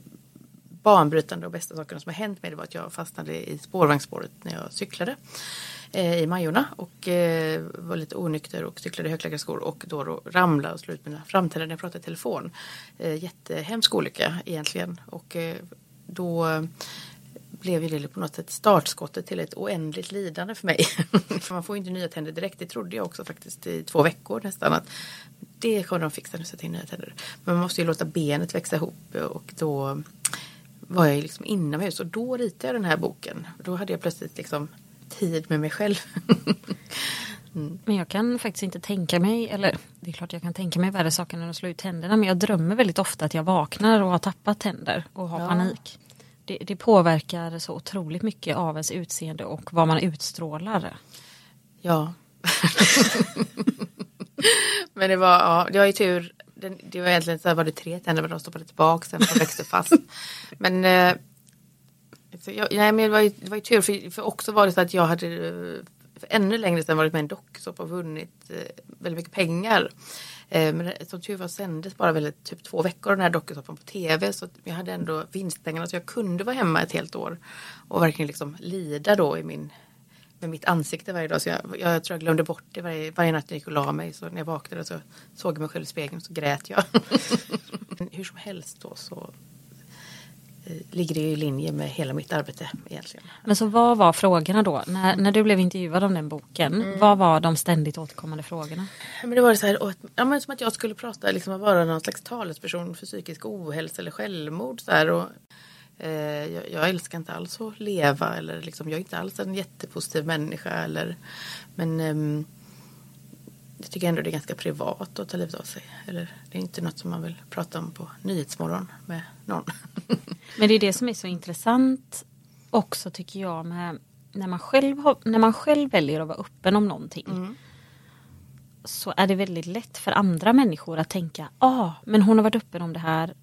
banbrytande och bästa sakerna som har hänt mig det var att jag fastnade i spårvagnsspåret när jag cyklade eh, i Majorna och eh, var lite onykter och cyklade i högklackat och då, då ramlade och slog ut mina framtänder när jag pratade i telefon. Eh, jättehemsk olycka egentligen och eh, då blev ju det på något sätt startskottet till ett oändligt lidande för mig. [LAUGHS] för man får ju inte nya tänder direkt. Det trodde jag också faktiskt i två veckor nästan. att Det kommer de fixa nu, sätta in nya tänder. Men man måste ju låta benet växa ihop och då var jag liksom inomhus och då ritade jag den här boken. Då hade jag plötsligt liksom tid med mig själv. [LAUGHS] mm. Men jag kan faktiskt inte tänka mig, eller det är klart jag kan tänka mig värre saker än att slå ut tänderna. Men jag drömmer väldigt ofta att jag vaknar och har tappat tänder och har ja. panik. Det, det, påverkar så otroligt mycket av ens utseende och vad man utstrålar. Ja. [LAUGHS] men det var, ja, det var ju tur den, det var egentligen så här, var det tre tänder men de stoppade tillbaka sen för växte fast. [LAUGHS] men, eh, jag, nej, men det, var ju, det var ju tur för, för också var det så att jag hade för ännu längre sedan varit med i en dokusåpa och vunnit eh, väldigt mycket pengar. Eh, men som tur var sändes bara väl typ två veckor den här dokusåpan på tv så jag hade ändå vinstpengarna så jag kunde vara hemma ett helt år och verkligen liksom lida då i min med mitt ansikte varje dag. Så jag, jag tror jag glömde bort det varje, varje natt jag gick och la mig. Så när jag vaknade så såg jag mig själv i spegeln så grät jag. [LAUGHS] Hur som helst då så eh, ligger det i linje med hela mitt arbete egentligen. Men så vad var frågorna då? När, när du blev intervjuad om den boken, mm. vad var de ständigt återkommande frågorna? Men det var så här, ja, men som att jag skulle prata, liksom vara någon slags talesperson för psykisk ohälsa eller självmord. Så här, och jag, jag, älskar inte alls att leva eller liksom, jag är inte alls en jättepositiv människa. Eller, men um, jag tycker ändå det är ganska privat att ta livet av sig. Eller, det är inte något som man vill prata om på Nyhetsmorgon med någon. [LAUGHS] men det är det som är så intressant också tycker jag med när man själv, har, när man själv väljer att vara öppen om någonting. Mm. Så är det väldigt lätt för andra människor att tänka, ja ah, men hon har varit öppen om det här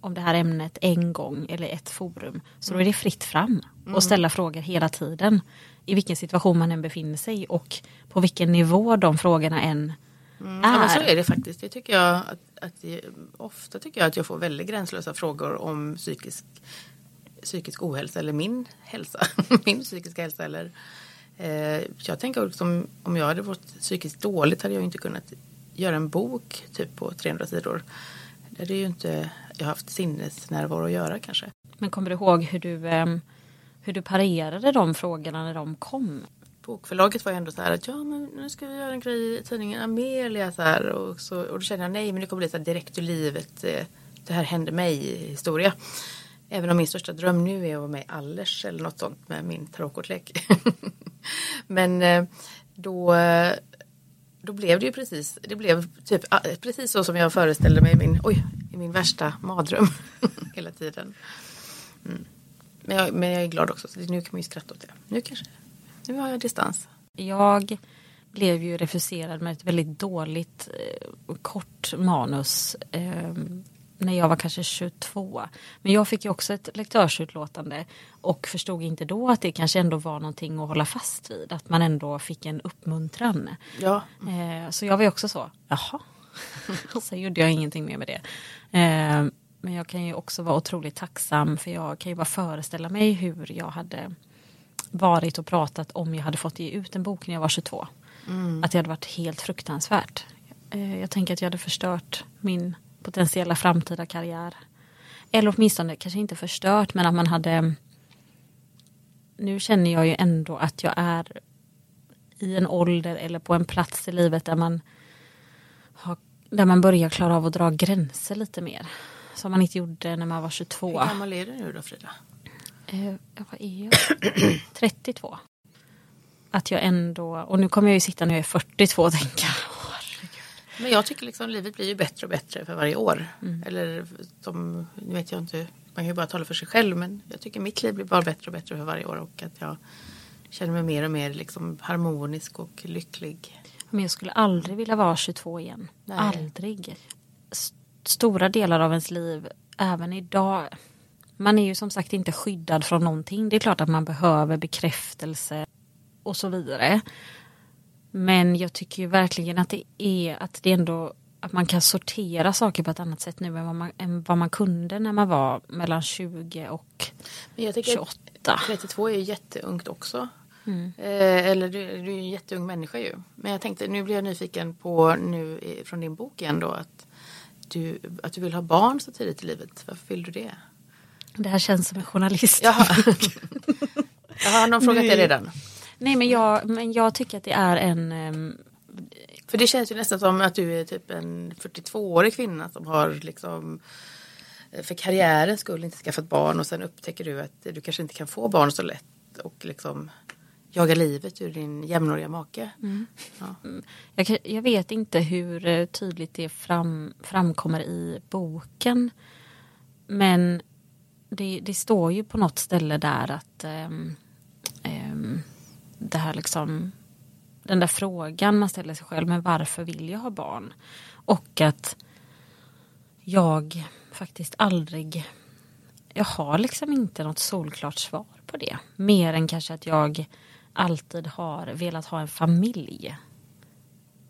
om det här ämnet en gång eller ett forum. Så då är det fritt fram mm. och ställa frågor hela tiden. I vilken situation man än befinner sig och på vilken nivå de frågorna än mm. är. Ja, men så är det faktiskt. Det tycker jag att, att jag, ofta tycker jag att jag får väldigt gränslösa frågor om psykisk, psykisk ohälsa eller min hälsa. [LAUGHS] min psykiska hälsa. Eller, eh, jag tänker också om jag hade varit psykiskt dåligt hade jag inte kunnat göra en bok typ på 300 sidor. Det är ju inte jag har haft sinnesnärvaro att göra kanske. Men kommer du ihåg hur du, ehm, hur du parerade de frågorna när de kom? Bokförlaget var ju ändå så här att ja men nu ska vi göra en grej i tidningen Amelia så här och, så, och då kände jag nej men det kommer bli så här direkt ur livet. Eh, det här hände mig historia. Även om min största dröm nu är att vara med i Allers eller något sånt med min tarotkortlek. [LAUGHS] men eh, då då blev det ju precis, det blev typ ah, precis så som jag föreställde mig i min, oj, i min värsta mardröm [LAUGHS] hela tiden. Mm. Men, jag, men jag är glad också, så nu kan man ju skratta åt det. Nu kanske, nu har jag distans. Jag blev ju refuserad med ett väldigt dåligt eh, kort manus. Eh, när jag var kanske 22. Men jag fick ju också ett lektörsutlåtande och förstod inte då att det kanske ändå var någonting att hålla fast vid. Att man ändå fick en uppmuntran. Ja. Eh, så jag var ju också så, jaha. [LAUGHS] sen gjorde jag ingenting mer med det. Eh, men jag kan ju också vara otroligt tacksam för jag kan ju bara föreställa mig hur jag hade varit och pratat om jag hade fått ge ut en bok när jag var 22. Mm. Att det hade varit helt fruktansvärt. Eh, jag tänker att jag hade förstört min potentiella framtida karriär. Eller åtminstone kanske inte förstört men att man hade Nu känner jag ju ändå att jag är i en ålder eller på en plats i livet där man har, där man börjar klara av att dra gränser lite mer. Som man inte gjorde när man var 22. Hur gammal är du nu då Frida? Eh, vad är jag? 32. Att jag ändå, och nu kommer jag ju sitta när jag är 42 och tänka men jag tycker liksom livet blir ju bättre och bättre för varje år. Mm. Eller som, nu vet jag inte man kan ju bara tala för sig själv men jag tycker mitt liv blir bara bättre och bättre för varje år och att jag känner mig mer och mer liksom harmonisk och lycklig. Men jag skulle aldrig vilja vara 22 igen. Nej. Aldrig. S- Stora delar av ens liv, även idag. Man är ju som sagt inte skyddad från någonting. Det är klart att man behöver bekräftelse och så vidare. Men jag tycker ju verkligen att det är att det ändå att man kan sortera saker på ett annat sätt nu än vad man, än vad man kunde när man var mellan 20 och Men jag tycker 28. 32 är ju jätteungt också. Mm. Eh, eller du, du är en jätteung människa ju. Men jag tänkte, nu blir jag nyfiken på nu från din bok igen då att du, att du vill ha barn så tidigt i livet. Varför vill du det? Det här känns som en journalist. Jaha. [LAUGHS] Jaha, har någon frågat det redan? Nej men jag, men jag tycker att det är en ehm, För det känns ju nästan som att du är typ en 42-årig kvinna som har liksom eh, för karriärens skull inte skaffat barn och sen upptäcker du att du kanske inte kan få barn så lätt och liksom jaga livet ur din jämnåriga make. Ja. Jag, kan- jag vet inte hur eh, tydligt det fram, framkommer i boken. Men det, det står ju på något ställe där att ehm, det här liksom den där frågan man ställer sig själv, men varför vill jag ha barn? Och att jag faktiskt aldrig jag har liksom inte något solklart svar på det. Mer än kanske att jag alltid har velat ha en familj.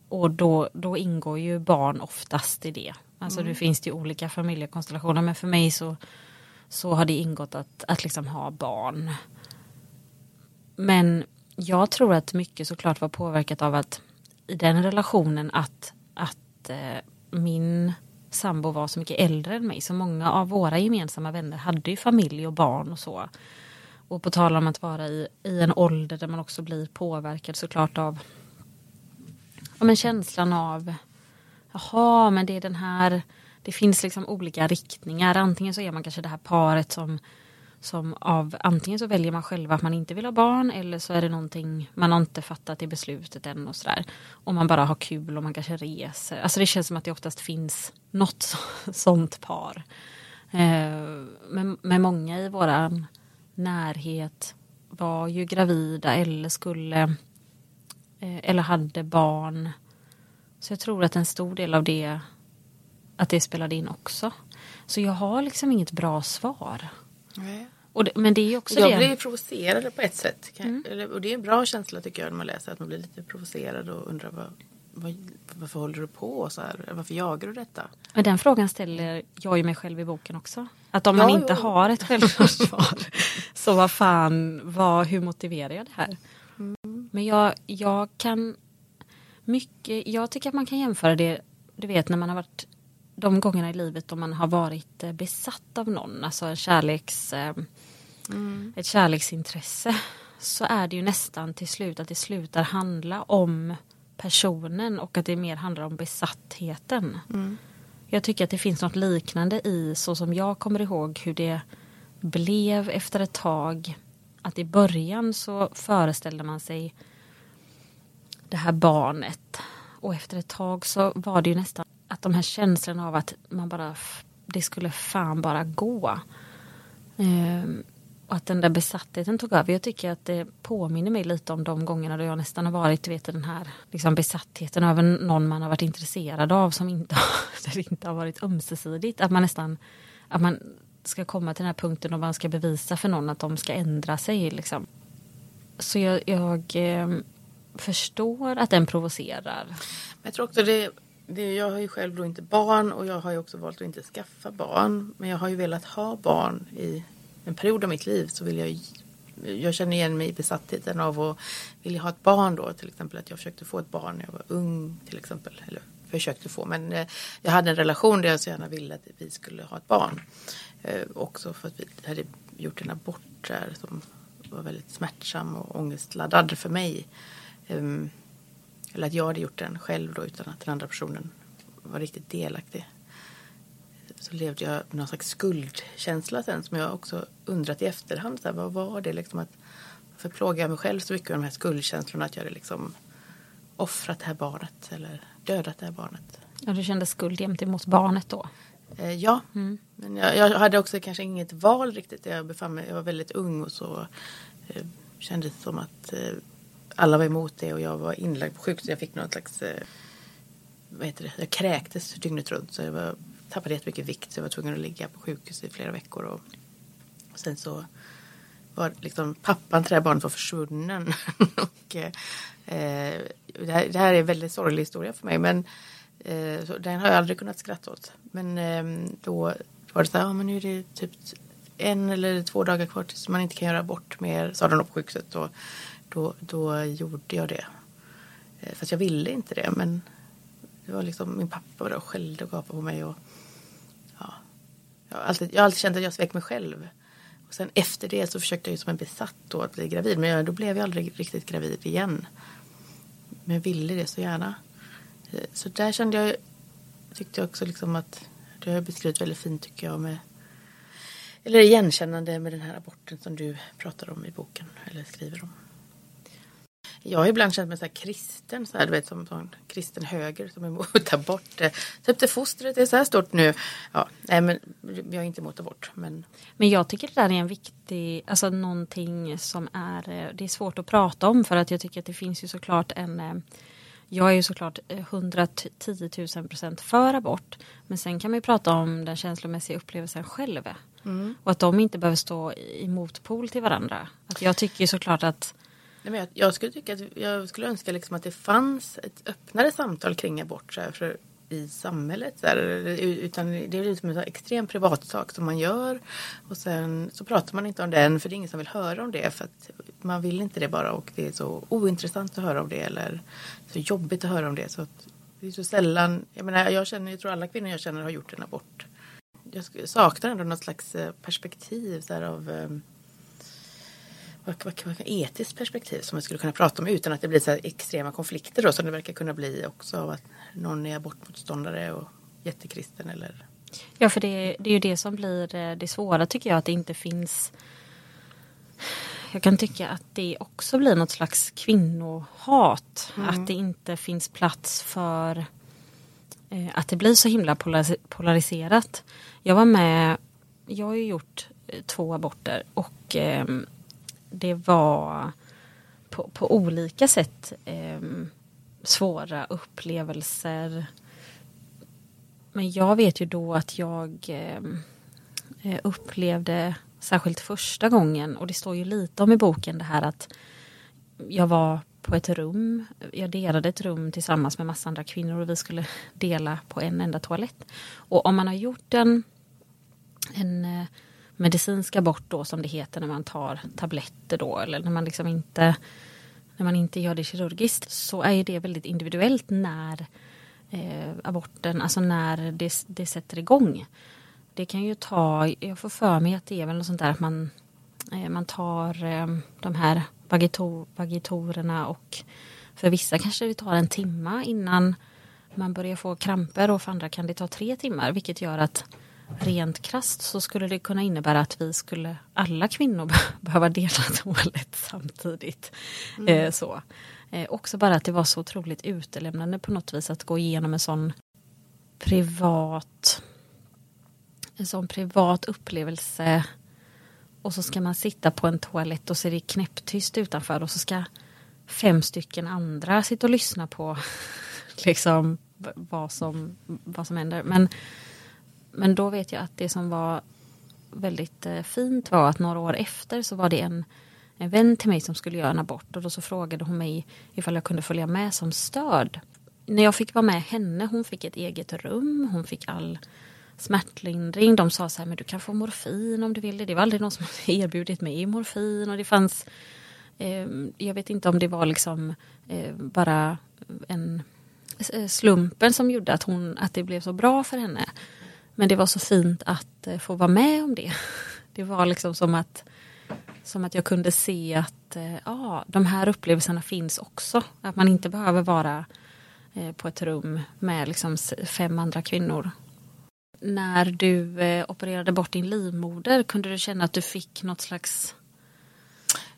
Och då, då ingår ju barn oftast i det. Alltså nu finns det ju olika familjekonstellationer men för mig så, så har det ingått att, att liksom ha barn. Men jag tror att mycket såklart var påverkat av att i den relationen att, att eh, min sambo var så mycket äldre än mig. Så många av våra gemensamma vänner hade ju familj och barn och så. Och på tal om att vara i, i en ålder där man också blir påverkad såklart av ja, men känslan av jaha, men det är den här det finns liksom olika riktningar. Antingen så är man kanske det här paret som som av antingen så väljer man själva att man inte vill ha barn eller så är det någonting man har inte fattat i beslutet än och sådär. Och man bara har kul och man kanske reser. Alltså det känns som att det oftast finns något [LAUGHS] sånt par. Eh, men, men många i våran närhet var ju gravida eller skulle eh, eller hade barn. Så jag tror att en stor del av det att det spelade in också. Så jag har liksom inget bra svar. Och det, men det är ju också Jag det. blir provocerad på ett sätt. Eller- Och det är en bra känsla tycker jag när man läser att man blir lite provocerad och undrar vad, vad, varför håller du på så här? Varför jagar du detta? Men den frågan ställer jag ju mig själv i boken också. Att om man Ja, inte jo. har ett självklart svar [LAUGHS] så vad fan, vad, hur motiverar jag det här? Men jag, jag kan mycket, jag tycker att man kan jämföra det, du vet när man har varit de gångerna i livet då man har varit eh, besatt av någon, alltså en kärleks, eh, ett kärleksintresse. Så är det ju nästan till slut att det slutar handla om personen och att det mer handlar om besattheten. Jag tycker att det finns något liknande i så som jag kommer ihåg hur det blev efter ett tag. Att i början så föreställde man sig det här barnet. Och efter ett tag så var det ju nästan att de här känslorna av att man bara, det skulle fan bara gå. Ehm, och att den där besattheten tog över. Jag tycker att det påminner mig lite om de gångerna då jag nästan har varit, du vet den här liksom besattheten över någon man har varit intresserad av som inte, har, [LAUGHS] det inte har varit ömsesidigt. Att man nästan, att man ska komma till den här punkten och man ska bevisa för någon att de ska ändra sig liksom. Så jag, jag eh, förstår att den provocerar. Jag tror också det, det, jag har ju själv då inte barn och jag har ju också valt att inte skaffa barn. Men jag har ju velat ha barn i en period av mitt liv så vill jag jag känner igen mig i besattheten av att vilja ha ett barn då. Till exempel att jag försökte få ett barn när jag var ung till exempel. Eller försökte få men eh, jag hade en relation där jag så gärna ville att vi skulle ha ett barn. Eh, också för att vi hade gjort en abort där som var väldigt smärtsam och ångestladdad för mig. Ehm, eller att jag hade gjort den själv då utan att den andra personen var riktigt delaktig. Så levde jag med någon slags skuldkänsla sen som jag också undrat i efterhand. Så här, vad var det liksom att varför plågade jag mig själv så mycket med de här skuldkänslorna att jag hade liksom offrat det här barnet eller dödat det här barnet. Ja, du kände skuld gentemot barnet då? Eh, ja, men jag, jag hade också kanske inget val riktigt. Jag befann mig, jag var väldigt ung och så eh, kändes det som att eh, alla var emot det och jag var inlagd på sjukhus. Jag fick någon slags, eh, vad heter det, jag kräktes dygnet runt så jag var, tappade jättemycket vikt så jag var tvungen att ligga på sjukhus i flera veckor. Och, och sen så var liksom pappan till det här barnet var försvunnen. [LAUGHS] och, eh, eh, det, här, det här är en väldigt sorglig historia för mig men eh, så den har jag aldrig kunnat skratta åt. Men eh, då var det så här, ja men nu är det typ en eller två dagar kvar tills man inte kan göra abort mer, sa de på sjukhuset. Och då, då gjorde jag det. Eh, fast jag ville inte det men det var liksom, min pappa var där och skällde och gapade på mig. Och, ja, jag, har alltid, jag har alltid känt att jag svek mig själv. Och sen efter det så försökte jag ju som en besatt då att bli gravid. Men jag, då blev jag aldrig riktigt gravid igen. Men jag ville det så gärna. Eh, så där kände jag, tyckte jag också liksom att, det har jag beskrivit väldigt fint tycker jag med eller igenkännande med den här aborten som du pratar om i boken eller skriver om. Jag har ibland känt mig så kristen, så här, du vet som sån kristen höger som är emot abort. Eh, Typ det fostret är så här stort nu. Ja, nej men jag är inte emot abort men Men jag tycker det där är en viktig, alltså någonting som är, eh, det är svårt att prata om för att jag tycker att det finns ju såklart en eh, jag är ju såklart eh, 110 000 procent för abort. Men sen kan man ju prata om den känslomässiga upplevelsen själv. Och att de inte behöver stå i motpol till varandra. Att jag tycker ju såklart att Nej, men jag, jag skulle tycka att jag skulle önska liksom att det fanns ett öppnare samtal kring abort så här, för, i samhället. Så här, utan det är liksom en extrem privatsak som man gör och sen så pratar man inte om den för det är ingen som vill höra om det för att man vill inte det bara och det är så ointressant att höra om det eller så jobbigt att höra om det. Så att det är så sällan, jag menar jag känner, jag tror alla kvinnor jag känner har gjort en abort. Jag saknar ändå något slags eh, perspektiv så här, av eh, vad, vad, vad, etiskt perspektiv som man skulle kunna prata om utan att det blir så extrema konflikter då som det verkar kunna bli också av att någon är abortmotståndare och jättekristen eller Ja, för det, det är ju det som blir eh, det svåra tycker jag, att det inte finns jag kan tycka att det också blir något slags kvinnohat. Att det inte finns plats för eh, att det blir så himla polaris- polariserat. Jag var med, jag har ju gjort eh, två aborter och ehm, det var på, på olika sätt eh, svåra upplevelser. Men jag vet ju då att jag ehm, eh, upplevde, särskilt första gången, och det står ju lite om i boken det här att jag var på ett rum, jag delade ett rum tillsammans med massa andra kvinnor och vi skulle dela på en enda toalett. Och om man har gjort en, en eh, medicinsk abort då som det heter när man tar tabletter då eller när man liksom inte när man inte gör det kirurgiskt så är ju det väldigt individuellt när eh, aborten, alltså när det, det sätter igång. Det kan ju ta, jag får för mig att det är väl något sånt där att man, eh, man tar eh, de här vagitor, vagitorerna och för vissa kanske det tar en timma innan man börjar få kramper och för andra kan det ta tre timmar vilket gör att rent krast så skulle det kunna innebära att vi skulle alla kvinnor [LAUGHS] be- behöva dela [LAUGHS] toalett samtidigt. Eh, så. Eh, också bara att det var så otroligt utelämnande på något vis att gå igenom en sån privat en sån privat upplevelse och så ska man sitta på en toalett och så är det knäpptyst utanför och så ska fem stycken andra sitta och lyssna på [LAUGHS] liksom vad som, vad som händer. Men, men då vet jag att det som var väldigt eh, fint var att några år efter så var det en, en vän till mig som skulle göra en abort och då så frågade hon mig ifall jag kunde följa med som stöd. När jag fick vara med henne, hon fick ett eget rum, hon fick all smärtlindring. De sa så här, men du kan få morfin om du vill det. Det var aldrig någon som [LAUGHS] erbjudit mig morfin och det fanns eh, jag vet inte om det var liksom eh, bara en eh, slumpen som gjorde att, hon, att det blev så bra för henne. Men det var så fint att eh, få vara med om det. [LAUGHS] Det var liksom som att, som att jag kunde se att eh, ja, de här upplevelserna finns också. Att man inte behöver vara eh, på ett rum med liksom fem andra kvinnor. När du opererade bort din livmoder, kunde du känna att du fick något slags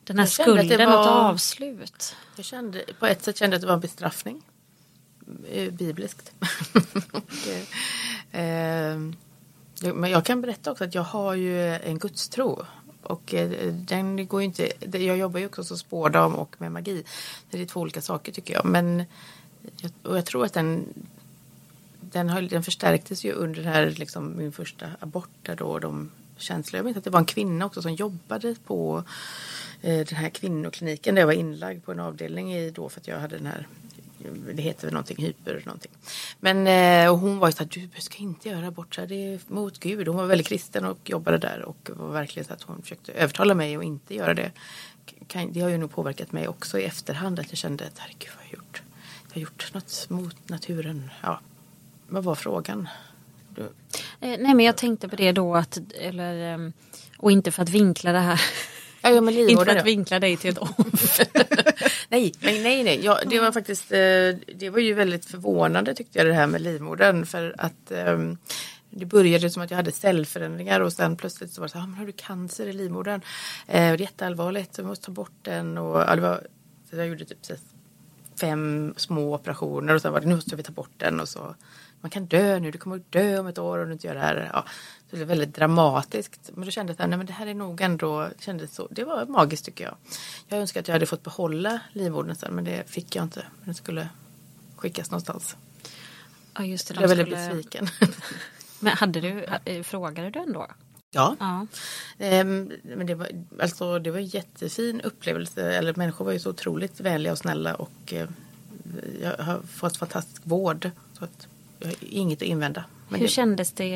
den här skulden, något var- avslut? Jag kände, på ett sätt kände jag att det var en bestraffning. Bibliskt. [LAUGHS] och, Ehm, men jag kan berätta också att jag har ju en gudstro. Och eh, den går ju inte, jag jobbar ju också som spårdam och med magi. Det är två olika saker tycker jag. Men jag, och jag tror att den, den, har, den förstärktes ju under här, liksom, min första abort. Där då de känslor. Jag vet att det var en kvinna också som jobbade på eh, den här kvinnokliniken där jag var inlagd på en avdelning i då för att jag hade den här det heter väl någonting hyper någonting. Men eh, och hon var ju så här, du ska inte göra abort, så det är mot Gud. Hon var väldigt kristen och jobbade där och var verkligen så att hon försökte övertala mig att inte göra det. Det har ju nog påverkat mig också i efterhand att jag kände att herregud vad har jag gjort? Jag har gjort något mot naturen. Ja, vad var frågan? Du- eh, nej, men jag tänkte på det då att, eller, ehm, och inte för att vinkla det här. Ja, ja inte för att vinkla dig till ett [LAUGHS] offer. nej, nej, nej, nej. Ja, det var faktiskt, eh, det var ju väldigt förvånande tyckte jag det här med livmodern. För att ehm, det började som att jag hade cellförändringar och sen plötsligt så var det så här, ah, men har du cancer i livmodern? Eh, det är jätteallvarligt, du måste ta bort den. Och, ja, det var, så jag gjorde typ så fem små operationer och sen var det, nu måste vi ta bort den och så. Man kan dö nu, du kommer att dö om ett år om du inte gör det här. Ja, så det är väldigt dramatiskt. Men då kände jag att det här är nog ändå, kändes så, det var magiskt tycker jag. Jag önskar att jag hade fått behålla livmodern sen men det fick jag inte. Den skulle skickas någonstans. Ja, just det. Jag blev väldigt skulle- besviken. [LAUGHS] Men hade du, eh, frågade du ändå? Ja. Ja. Ehm, Men det var, alltså, det var en jättefin upplevelse. Eller människor var ju så otroligt vänliga och snälla och eh, jag har fått fantastisk vård. Så att jag har inget att invända. Men Hur det, kändes det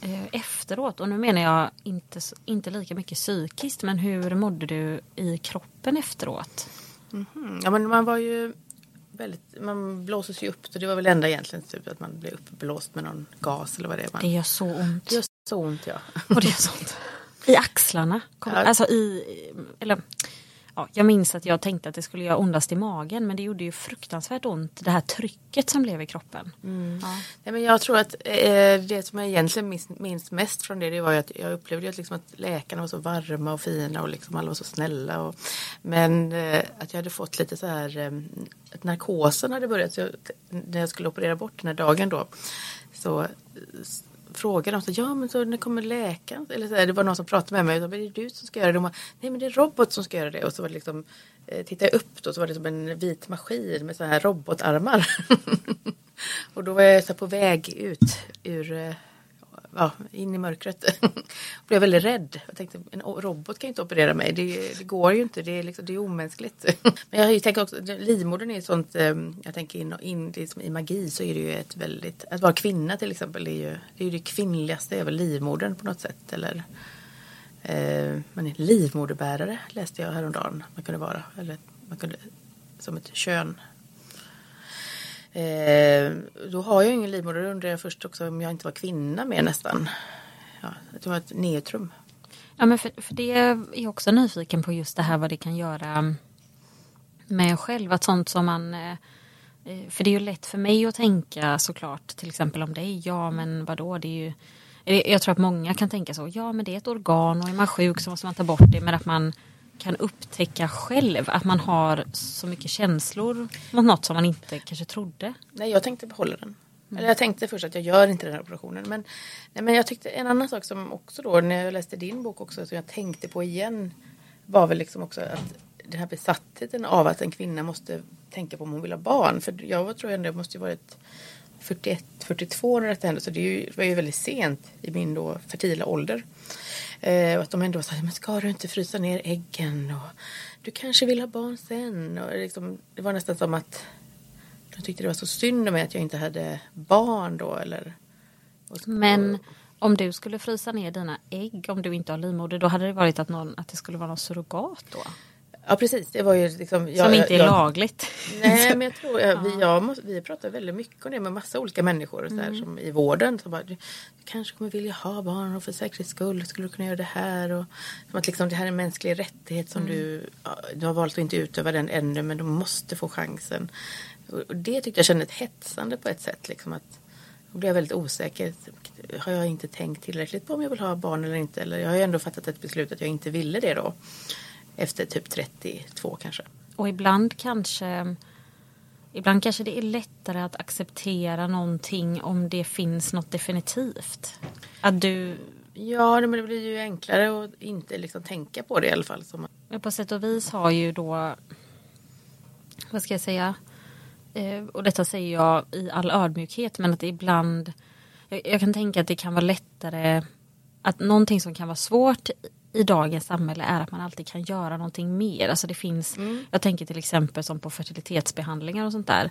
eh, efteråt? Och nu menar jag inte, inte lika mycket psykiskt, men hur mådde du i kroppen efteråt? Mhm. ja, men man var ju väldigt, man blåses ju upp. Så det var väl enda egentligen typ att man blev uppblåst med någon gas eller vad det är. Man, Det gör så ont. det gör så ont ja. Och det är sånt. I axlarna. Kom, Ja. Alltså i, eller, ja, jag minns att jag tänkte att det skulle göra ondast i magen men det gjorde ju fruktansvärt ont det här trycket som blev i kroppen. Ja. Nej, men jag tror att eh, det som jag egentligen minns, minns mest från det, det var ju att jag upplevde att, liksom att läkarna var så varma och fina och liksom alla var så snälla. Och, men eh, att jag hade fått lite så här, eh, att narkosen hade börjat. Jag, när jag skulle operera bort den här dagen då så frågade dem, ja men så när kommer läkaren? Eller så det var någon som pratade med mig. Och så, "Men det är du som ska göra det. De bara, Nej men det är robot som ska göra det. Och så var det liksom, eh, tittade jag upp då så var det som en vit maskin med så här robotarmar. [LAUGHS] och då var jag så här på väg ut ur eh, Ja, in i mörkret. Jag [LAUGHS] blev väldigt rädd. Jag tänkte en robot kan ju inte operera mig. Det, det går ju inte. Det är, liksom, det är omänskligt. [LAUGHS] Men jag tänker också, livmodern är ett sånt, eh, jag tänker in, in liksom, i magi så är det ju ett väldigt, att vara kvinna till exempel, är ju det, är ju det kvinnligaste, över livmodern på något sätt. Eller, eh, man är livmoderbärare läste jag häromdagen. Man kunde vara, eller man kunde, som ett kön. Eh, då har jag ingen livmoder. Då undrar jag först också om jag inte var kvinna mer nästan. Ja, att det var ett neutrum. Ja, men för, för det är jag också nyfiken på just det här vad det kan göra med en själv. Att sånt som man... eh, eh För det är ju lätt för mig att tänka såklart till exempel om dig. Ja men vadå det är ju... Eh, jag tror att många kan tänka så. Ja men det är ett organ och är man sjuk så måste man ta bort det. Men att man kan upptäcka själv att man har så mycket känslor mot något som man inte kanske trodde. Nej, jag tänkte behålla den. Eller jag tänkte först att jag gör inte den här operationen. Men, nej, men jag tyckte en annan sak som också då när jag läste din bok också som jag tänkte på igen var väl liksom också att den här besattheten av att en kvinna måste tänka på om hon vill ha barn. För jag tror ändå det måste ju varit 41, 42 när detta hände. Så det är ju- det var ju väldigt sent i min då fertila ålder. Eh, och att de ändå sa, men ska du inte frysa ner äggen? Och du kanske vill ha barn sen? Och liksom, det var nästan som att de tyckte det var så synd om mig att jag inte hade barn då. Eller, och, Men om du skulle frysa ner dina ägg om du inte har livmoder då hade det varit att, någon, att det skulle vara någon surrogat då? Ja precis, det var ju liksom. jag- som inte är jag, lagligt. Nej men jag [LAUGHS] tror, jag, vi, jag måste, vi pratar väldigt mycket om det med massa olika människor så här, som i vården. Så bara, du, du kanske kommer vilja ha barn och för säkerhets skull skulle du kunna göra det här. Och, som att liksom, det här är en mänsklig rättighet som du, ja, du har valt att inte utöva den ännu men du måste få chansen. Och, och det tyckte jag kändes hetsande på ett sätt. Liksom, att, då blev jag väldigt osäker. Har jag inte tänkt tillräckligt på om jag vill ha barn eller inte? Eller jag har ju ändå fattat ett beslut att jag inte ville det då. Efter typ 32 kanske. Och ibland kanske ibland kanske det är lättare att acceptera någonting om det finns något definitivt. Att du Ja, men det blir ju enklare att inte liksom tänka på det i alla fall. Som... på sätt och vis har ju då, vad ska jag säga, eh, och detta säger jag i all ödmjukhet, men att ibland, jag, jag kan tänka att det kan vara lättare, att någonting som kan vara svårt i dagens samhälle är att man alltid kan göra någonting mer. Alltså det finns, Mm. jag tänker till exempel som på fertilitetsbehandlingar och sånt där.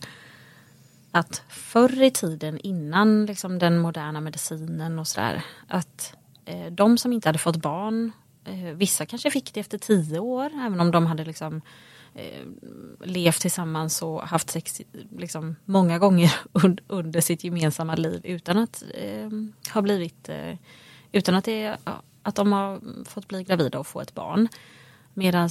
Att förr i tiden innan liksom den moderna medicinen och sådär. Att eh, de som inte hade fått barn, eh, vissa kanske fick det efter tio år. Även om de hade liksom eh, levt tillsammans och haft sex liksom, många gånger [LAUGHS] un- under sitt gemensamma liv utan att eh, ha blivit eh, utan att, det, att de har fått bli gravida och få ett barn. Medan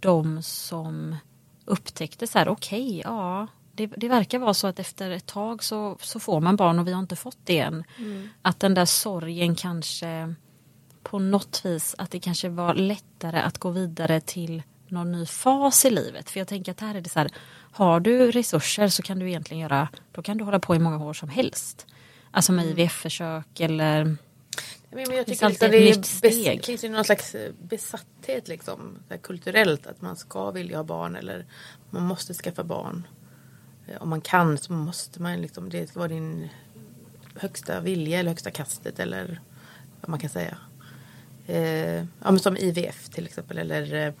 de som upptäckte så här, okej, ja, det, det verkar vara så att efter ett tag så, så får man barn och vi har inte fått det än. Att den där sorgen kanske på något vis, att det kanske var lättare att gå vidare till någon ny fas i livet. För jag tänker att här är det så här, har du resurser så kan du egentligen göra, då kan du hålla på i många år som helst. Alltså med IVF-försök eller Men jag tycker liksom det är bes- finns ju någon slags eh, besatthet liksom, kulturellt att man ska vilja ha barn eller man måste skaffa barn. Eh, Om man kan så måste man liksom, det ska vara din högsta vilja eller högsta kastet eller vad man kan säga. Eh, ja, som IVF till exempel eller eh,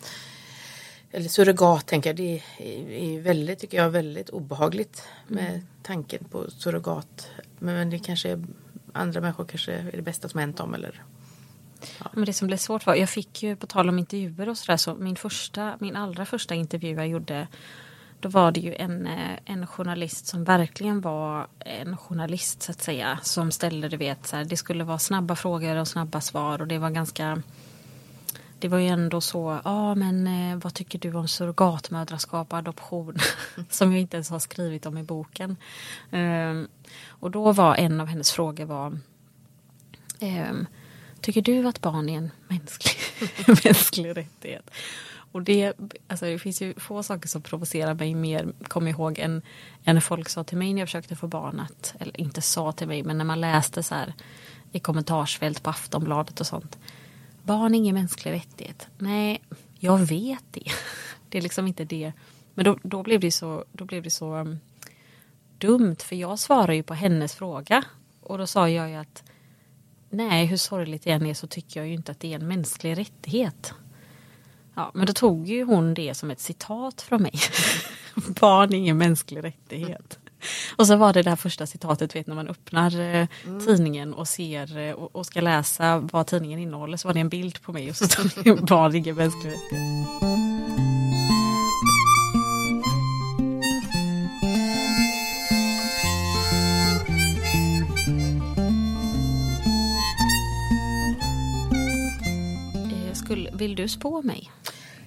eller surrogat tänker jag. Det är, är väldigt, tycker jag, väldigt obehagligt med tanken på surrogat. Men det kanske är andra människor kanske är det bästa som hänt dem eller Men det som blev svårt var, jag fick ju på tal om intervjuer och sådär, så min första, min allra första intervju jag gjorde, då var det ju en, eh, en journalist som verkligen var en journalist så att säga, som ställde, du vet, så här, det skulle vara snabba frågor och snabba svar och det var ganska det var ju ändå så, ja men eh, vad tycker du om surrogatmödraskap och adoption? [LAUGHS] Som jag inte ens har skrivit om i boken. Um, och då var en av hennes frågor var um, Tycker du att barn är en mänsklig, [LAUGHS] mänsklig rättighet? Och det, alltså det finns ju få saker som provocerar mig mer, kom ihåg, än, än när folk sa till mig när jag försökte få barn att, eller inte sa till mig, men när man läste så här i kommentarsfält på Aftonbladet och sånt. Barn är ingen mänsklig rättighet. Nej, jag vet det. [LAUGHS] Det är liksom inte det. Men då, då blev det så, då blev det så um, dumt, för jag svarar ju på hennes fråga. Och då sa jag ju att nej, hur sorgligt det än är så tycker jag ju inte att det är en mänsklig rättighet. Ja, men då tog ju hon det som ett citat från mig. [LAUGHS] Barn är ingen mänsklig rättighet. Och så var det det här första citatet, vet när man öppnar eh, tidningen och ser eh, och, och ska läsa vad tidningen innehåller så var det en bild på mig och så stod det [LAUGHS] barn är ingen mänsklig rättighet. Eh, Skulle, vill du spå mig?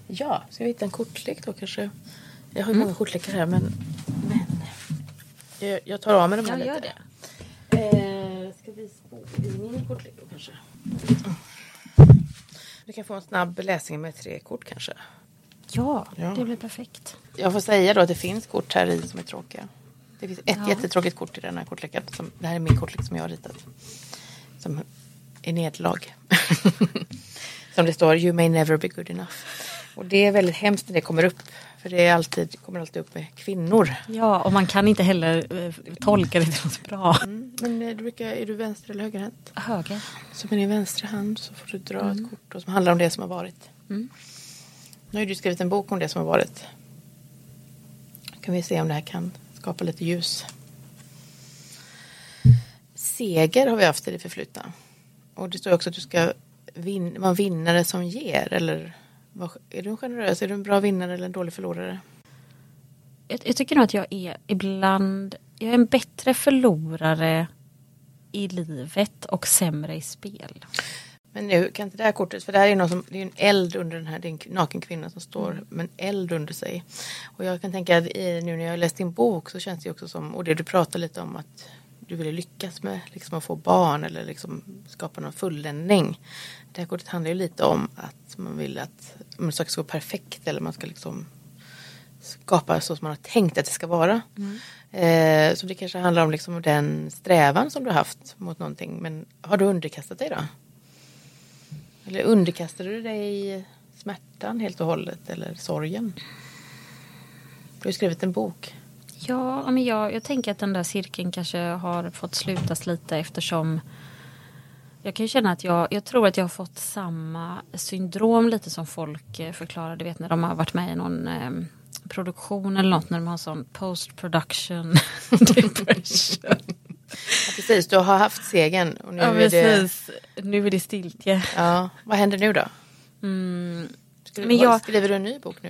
Ja, ska vi hitta en kortlek då kanske? Jag har ju många kortlekar här men jag, jag tar av mig de här Ja, lite. gör det. Eh, ska vi spå i min kortlek kanske? Du kan få en snabb läsning med tre kort kanske. Ja, Ja. det blir perfekt. Jag får säga då att det finns kort här i som är tråkiga. Det finns ett Ja. jättetråkigt kort i den här kortleken. Som, det här är min kortlek som jag har ritat. Som är nederlag. [LAUGHS] som det står You may never be good enough. Och det är väldigt hemskt när det kommer upp. För det är alltid, kommer alltid upp med kvinnor. Ja, och man kan inte heller eh, tolka det till något bra. Mm. Men eh, du brukar, är du vänster eller högerhänt? Höger. Så med din vänstra hand så får du dra ett kort då, som handlar om det som har varit. Mm. Nu har du skrivit en bok om det som har varit. kan vi se om det här kan skapa lite ljus. Seger har vi haft i det förflutna. Och det står också att du ska vin- vara en vinnare som ger. Eller är du en generös, är du en bra vinnare eller en dålig förlorare? Jag, jag tycker nog att jag är ibland, jag är en bättre förlorare i livet och sämre i spel. Men nu kan inte det här kortet, för det här är någon som, det är en eld under den här, det är en naken kvinna som står med en eld under sig. Och jag kan tänka att i, nu när jag läst din bok så känns det också som, och det du pratar lite om att du ville lyckas med liksom att få barn eller liksom skapa någon fulländning. Det här kortet handlar ju lite om att man vill att om saker ska gå perfekt eller man ska liksom skapa så som man har tänkt att det ska vara. Eh, så det kanske handlar om liksom den strävan som du har haft mot någonting. Men har du underkastat dig då? Eller underkastade du dig smärtan helt och hållet eller sorgen? Du har skrivit en bok. Ja, men jag, jag tänker att den där cirkeln kanske har fått slutas lite eftersom jag kan ju känna att jag, jag tror att jag har fått samma syndrom lite som folk eh, förklarar. Du vet när de har varit med i någon eh, produktion eller något när de har sån post production [LAUGHS] depression. Ja, precis, du har haft segern. Och nu ja, är det, precis. Nu är det stiltje. ja, vad händer nu då? Mm. Skriver, Men jag- skriver du en ny bok nu?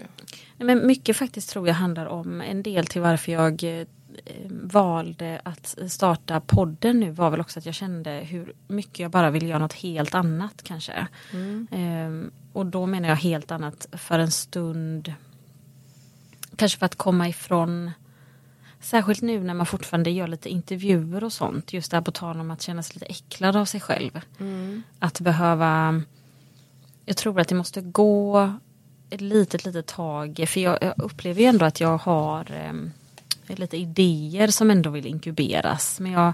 Nej, men mycket faktiskt tror jag handlar om en del till varför jag eh, valde att starta podden nu var väl också att jag kände hur mycket jag bara ville göra något helt annat kanske. Ehm, och då menar jag helt annat för en stund. Kanske för att komma ifrån Särskilt nu när man fortfarande gör lite intervjuer och sånt. Just där på tal om att känna sig lite äcklad av sig själv. Att behöva jag tror att det måste gå ett litet, litet tag. För jag, jag upplever ju ändå att jag har em, lite idéer som ändå vill inkuberas. Men jag,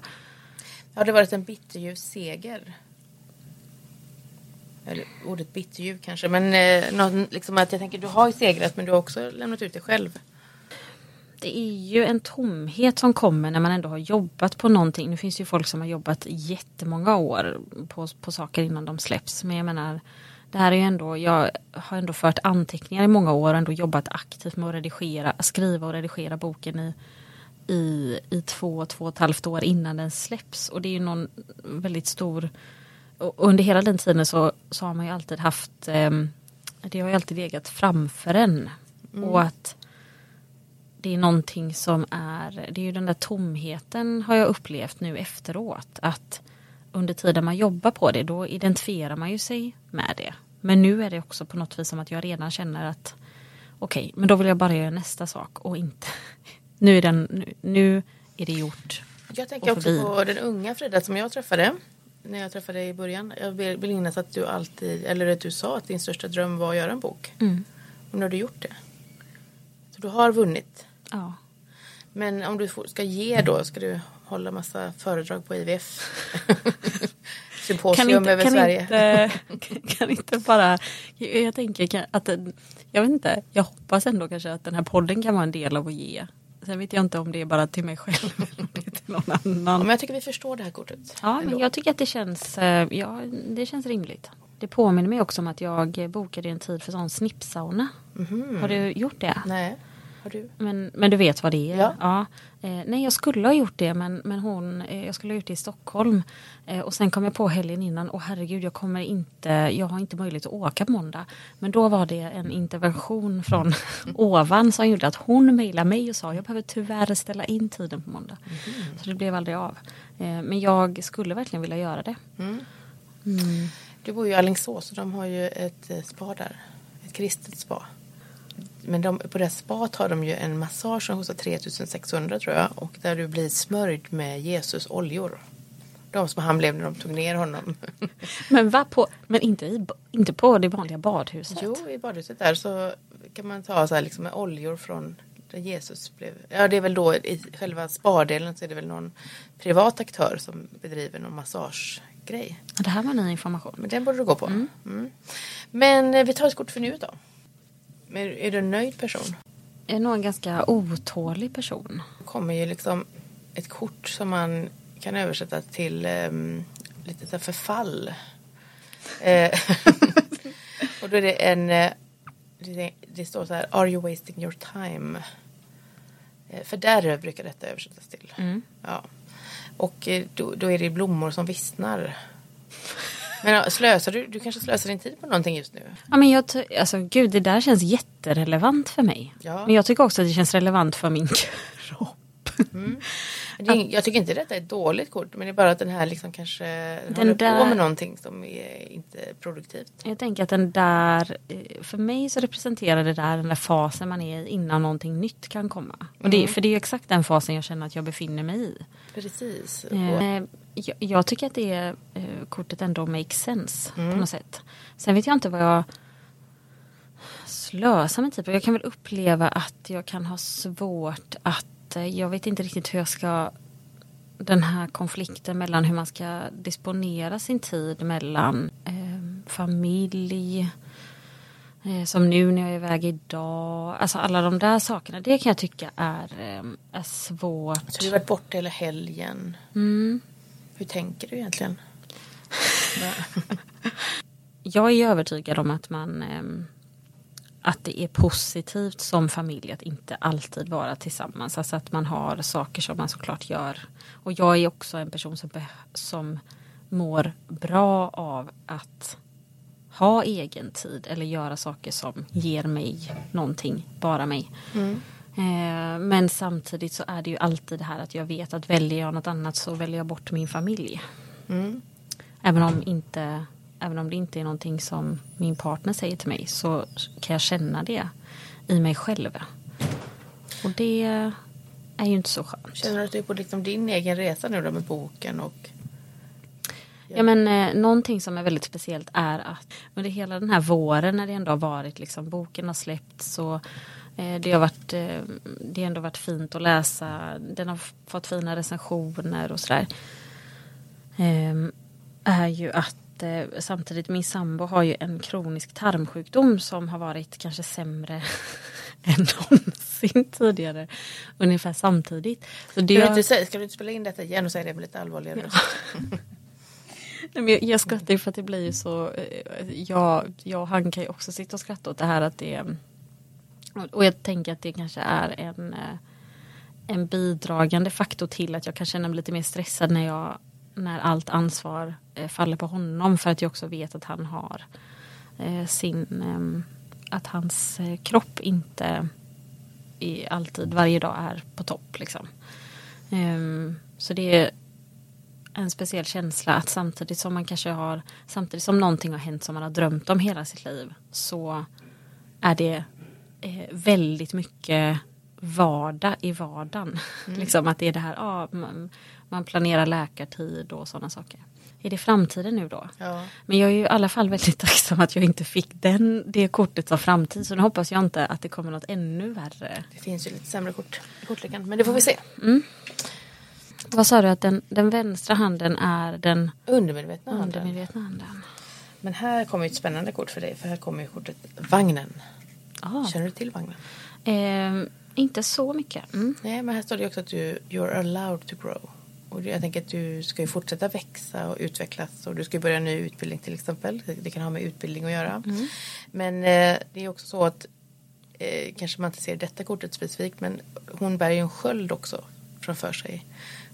Har det varit en bitterljuv seger? Eller ordet bitterljuv kanske, men eh, någon, liksom att jag tänker du har ju segrat men du har också lämnat ut dig själv. det är ju en tomhet som kommer när man ändå har jobbat på någonting. Nu finns ju folk som har jobbat jättemånga år på, på saker innan de släpps. Men jag menar, det här är ju ändå, jag har ändå fört anteckningar i många år och ändå jobbat aktivt med att redigera, skriva och redigera boken i, i, i två, två och ett halvt år innan den släpps. Och det är ju någon väldigt stor under hela den tiden så, så har man ju alltid haft ehm, Det har ju alltid legat framför en. Och att det är någonting som är, det är ju den där tomheten har jag upplevt nu efteråt. Att under tiden man jobbar på det då identifierar man ju sig med det. Men nu är det också på något vis som att jag redan känner att okej, men då vill jag bara göra nästa sak och inte [LAUGHS] nu är, den, nu, nu är det gjort. Jag tänker också på den unga Frida som jag träffade. När jag träffade dig i början. Jag vill minnas att du alltid, eller att du sa att din största dröm var att göra en bok. Och nu har du gjort det. Så du har vunnit. Ja. Men om du ska ge då, ska du hålla massa föredrag på IVF? [LAUGHS] Symposium över kan Sverige. Inte, [LAUGHS] kan inte bara, jag, tänker kan- att, jag vet inte, jag hoppas ändå kanske att den här podden kan vara en del av att ge. Sen vet jag inte om det är bara till mig själv [LAUGHS] eller till någon Ja, annan. men jag tycker vi förstår det här kortet. Ja, men jag tycker att det känns, eh, ja, det känns rimligt. Det påminner mig också om att jag bokade en tid för sån snippsauna. Har du gjort det? Nej, har du? Men, men du vet vad det är? Ja. Eh, nej, jag skulle ha gjort det, men, men hon, eh, jag skulle ha gjort det i Stockholm. Eh, och sen kom jag på helgen innan, och herregud, jag kommer inte, jag har inte möjlighet att åka på måndag. Men då var det en intervention från [LAUGHS] ovan som gjorde att hon mejlade mig och sa, jag behöver tyvärr ställa in tiden på måndag. Så det blev aldrig av. Eh, men jag skulle verkligen vilja göra det. Du bor ju i Alingsås och de har ju ett eh, spa där. Ett kristet spa. Men de, på det spat har de ju en massage som kostar 3600 tror jag. Och där du blir smörjd med Jesus oljor. De som han blev när de tog ner honom. [LAUGHS] Men, va, på, men inte, i, inte på det vanliga badhuset? jo, i badhuset där så kan man ta så här liksom med oljor från där Jesus blev. Ja, det är väl då i själva spadelen så är det väl någon privat aktör som bedriver någon massagegrej. Ja, Det här var ny information. Men den borde du gå på. Mm. Men eh, vi tar ett kort för nuet då. Men är du en nöjd person? Jag är nog en ganska otålig person. Det kommer ju liksom ett kort som man kan översätta till ehm, lite förfall. Eh, [LAUGHS] och då är det en... eh, Det, det står så här, Are you wasting your time? Eh, Fördärv brukar detta översättas till. Ja. Och då, då är det blommor som vissnar. Men slösar du? Du kanske slösar din tid på någonting just nu? Ja, men jag, alltså, gud, det där känns jätterelevant för mig. Ja. Men jag tycker också att det känns relevant för min [LAUGHS] kropp. Det är, jag tycker inte detta är ett dåligt kort men det är bara att den här liksom kanske den håller på där- med någonting som är inte produktivt. Jag tänker att den där, eh, för mig så representerar det där den där fasen man är i innan någonting nytt kan komma. Och det, För det är exakt den fasen jag känner att jag befinner mig i. Precis. Eh, jag, jag tycker att det eh, kortet ändå makes sense på något sätt. Sen vet jag inte vad jag slösa med tid. Jag kan väl uppleva att jag kan ha svårt att, eh, jag vet inte riktigt hur jag ska, den här konflikten mellan hur man ska disponera sin tid mellan eh, familj, eh, som nu när jag är iväg idag, alltså alla de där sakerna, det kan jag tycka är, eh, är svårt. Så du har varit borta hela helgen. Mm. Hur tänker du egentligen? [LAUGHS] Jag är övertygad om att man ehm, att det är positivt som familj att inte alltid vara tillsammans. Alltså att man har saker som man såklart gör. Och jag är också en person som, som mår bra av att ha egen tid eller göra saker som ger mig någonting, bara mig. Mm. Eh, men samtidigt så är det ju alltid det här att jag vet att väljer jag något annat så väljer jag bort min familj. Mm. Även om inte även om det inte är någonting som min partner säger till mig så kan jag känna det i mig själv. Och det är ju inte så skönt. Känner du att du är på liksom din egen resa nu då med boken och Ja men eh, någonting som är väldigt speciellt är att under hela den här våren när det ändå har varit liksom boken har släppts eh, det har varit eh, det har ändå varit fint att läsa. Den har fått fina recensioner och sådär. Eh, är ju att eh, samtidigt min sambo har ju en kronisk tarmsjukdom som har varit kanske sämre [LAUGHS] än någonsin tidigare. Ungefär samtidigt. Så det ska, du inte säga, ska du inte spela in detta igen och säga det med lite allvarligare röst? [LAUGHS] jag, jag skrattar ju för att det blir så, eh, jag, jag och han kan ju också sitta och skratta åt det här att det och jag tänker att det kanske är en, eh, en bidragande faktor till att jag kan känna mig lite mer stressad när jag när allt ansvar eh, faller på honom för att jag också vet att han har eh, sin att hans kropp inte i, alltid varje dag är på topp liksom. Ehm, så det är en speciell känsla att samtidigt som man kanske har samtidigt som någonting har hänt som man har drömt om hela sitt liv så är det eh, väldigt mycket vardag i vardagen. Mm. [LAUGHS] liksom att det är det här, ah, man, man planerar läkartid och sådana saker. Är det framtiden nu då? Ja. Men jag är ju i alla fall väldigt [LAUGHS] tacksam att jag inte fick den, det kortet som framtid. Så nu hoppas jag inte att det kommer något ännu värre. Det finns ju lite sämre kort i kortleken, men det får vi se. Mm. Vad sa du att den, den vänstra handen är den undermedvetna, undermedvetna handen. handen. Men här kommer ett spännande kort för dig, för här kommer kortet vagnen. Ah. Känner du till vagnen? Eh, inte så mycket. Mm. Nej, men här står det också att du you're allowed to grow. Och jag tänker att du ska ju fortsätta växa och utvecklas och du ska börja ny utbildning till exempel. Det kan ha med utbildning att göra. Mm. Men eh, det är också så att eh, kanske man inte ser detta kortet specifikt men hon bär ju en sköld också framför sig.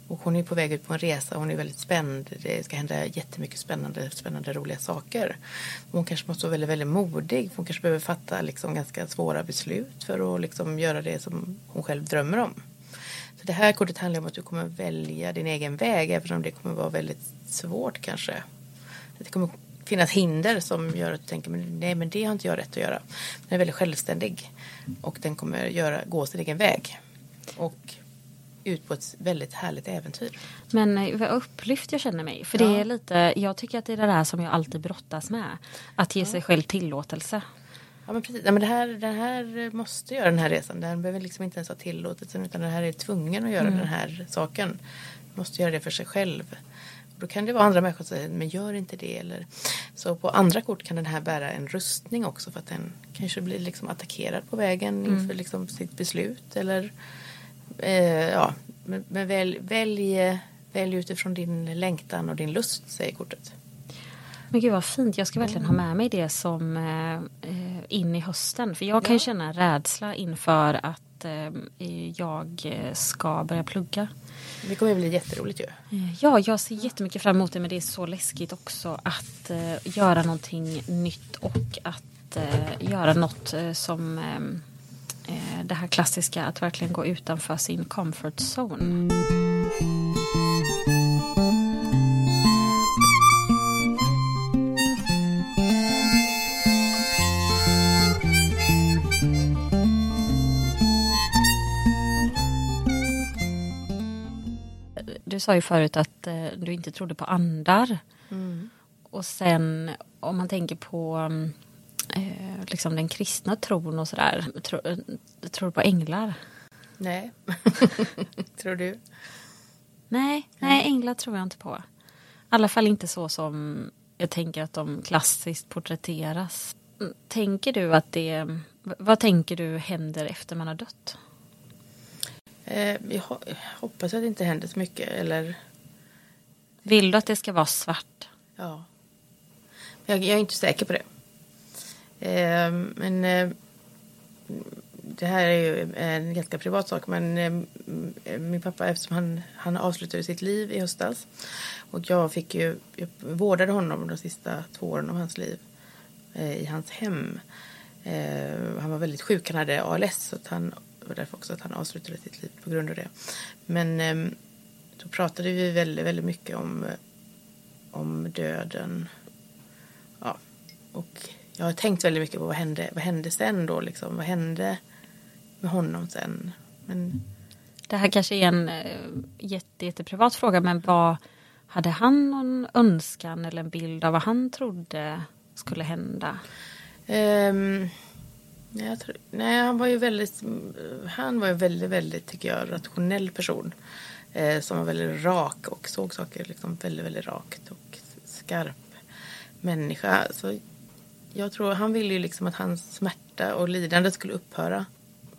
Och hon är på väg ut på en resa. Hon är väldigt spänd. Det ska hända jättemycket spännande, spännande roliga saker. Hon kanske måste vara väldigt, väldigt modig. Hon kanske behöver fatta liksom ganska svåra beslut för att liksom göra det som hon själv drömmer om. Så det här kortet handlar om att du kommer välja din egen väg även om det kommer vara väldigt svårt kanske. Det kommer finnas hinder som gör att du tänker men nej men det har inte jag rätt att göra. Den är väldigt självständig och den kommer göra, gå sin egen väg. Och ut på ett väldigt härligt äventyr. Men eh, vad upplyft jag känner mig. För ja. det är lite, jag tycker att det är det där som jag alltid brottas med. Att ge ja. sig själv tillåtelse. Ja men precis, ja, men det här, den här måste göra den här resan. Den behöver liksom inte ens ha tillåtelsen utan den här är tvungen att göra mm. den här saken. Måste göra det för sig själv. Då kan det vara andra människor som säger men gör inte det. Eller, så på andra kort kan den här bära en rustning också för att den kanske blir liksom attackerad på vägen mm. inför liksom sitt beslut. Eller eh, ja, men, men välj, välj, välj utifrån din längtan och din lust säger kortet. Men gud vad fint, jag ska verkligen ha med mig det som eh, eh in i hösten. För jag kan ja. känna rädsla inför att eh, jag ska börja plugga. Det kommer bli jätteroligt ju. Eh, ja, jag ser jättemycket fram emot det men det är så läskigt också att eh, göra någonting nytt och att eh, göra något som eh, det här klassiska att verkligen gå utanför sin comfort zone. Du sa ju förut att eh, du inte trodde på andar. Mm. Och sen om man tänker på eh, liksom den kristna tron och sådär. Tror, tror du på änglar? Nej. [LAUGHS] Tror du? Nej, nej, änglar tror jag inte på. I alla fall inte så som jag tänker att de klassiskt porträtteras. Tänker du att det... Vad tänker du händer efter man har dött? Eh, jag ho- hoppas att det inte händer så mycket. Eller Vill du att det ska vara svart? ja. Jag, jag är inte säker på det. Eh, men eh, det här är ju en ganska privat sak. Men eh, min pappa, eftersom han, han avslutade sitt liv i höstas. Och jag fick ju, jag vårdade honom de sista två åren av hans liv. Eh, I hans hem. Eh, han var väldigt sjuk, han hade ALS. Så att han, det var därför också att han avslutade sitt liv på grund av det. Men eh, då pratade vi väldigt, väldigt mycket om, om döden. Ja, och jag har tänkt väldigt mycket på vad hände, vad hände sen då liksom? Vad hände med honom sen? Men Det här kanske är en eh, jätte, jätteprivat fråga, men vad hade han någon önskan eller en bild av vad han trodde skulle hända? Ehm, nej, tror, nej, han var ju väldigt, han var ju väldigt, väldigt, tycker jag, rationell person. Eh, som var väldigt rak och såg saker liksom väldigt, väldigt rakt och skarp människa. Så jag tror han ville ju liksom att hans smärta och lidande skulle upphöra.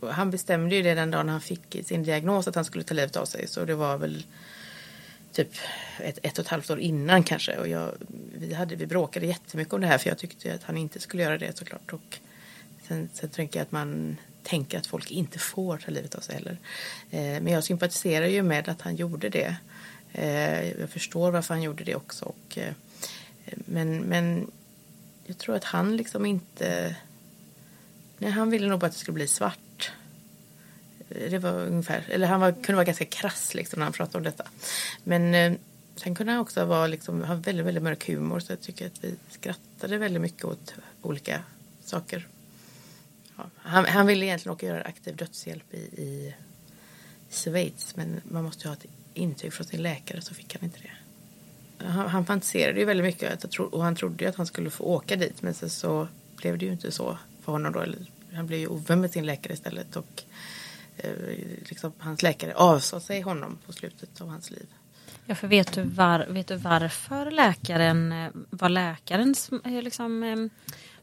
Och han bestämde ju det den dagen han fick sin diagnos att han skulle ta livet av sig. Så det var väl typ ett, ett och ett halvt år innan kanske. Och jag, vi, hade, vi bråkade jättemycket om det här för jag tyckte att han inte skulle göra det såklart. Och sen, sen tänker jag att man tänker att folk inte får ta livet av sig heller. Eh, men jag sympatiserar ju med att han gjorde det. Eh, jag förstår varför han gjorde det också. Och, eh, men, men jag tror att han liksom inte... Nej, han ville nog bara att det skulle bli svart. Det var ungefär, eller han var, kunde vara ganska krass liksom när han pratade om detta. Men eh, sen kunde han också vara, liksom, ha väldigt, väldigt mörk humor så jag tycker att vi skrattade väldigt mycket åt olika saker. Ja, han, han ville egentligen åka och göra aktiv dödshjälp i, i Schweiz men man måste ju ha ett intyg från sin läkare så fick han inte det. Han, han fantiserade ju väldigt mycket och han trodde ju att han skulle få åka dit men sen så blev det ju inte så för honom då. Han blev ju ovän med sin läkare istället och eh, liksom, hans läkare avsade sig honom på slutet av hans liv. Ja, för vet du, var, vet du varför läkaren, eh, var läkarens eh, liksom, eh,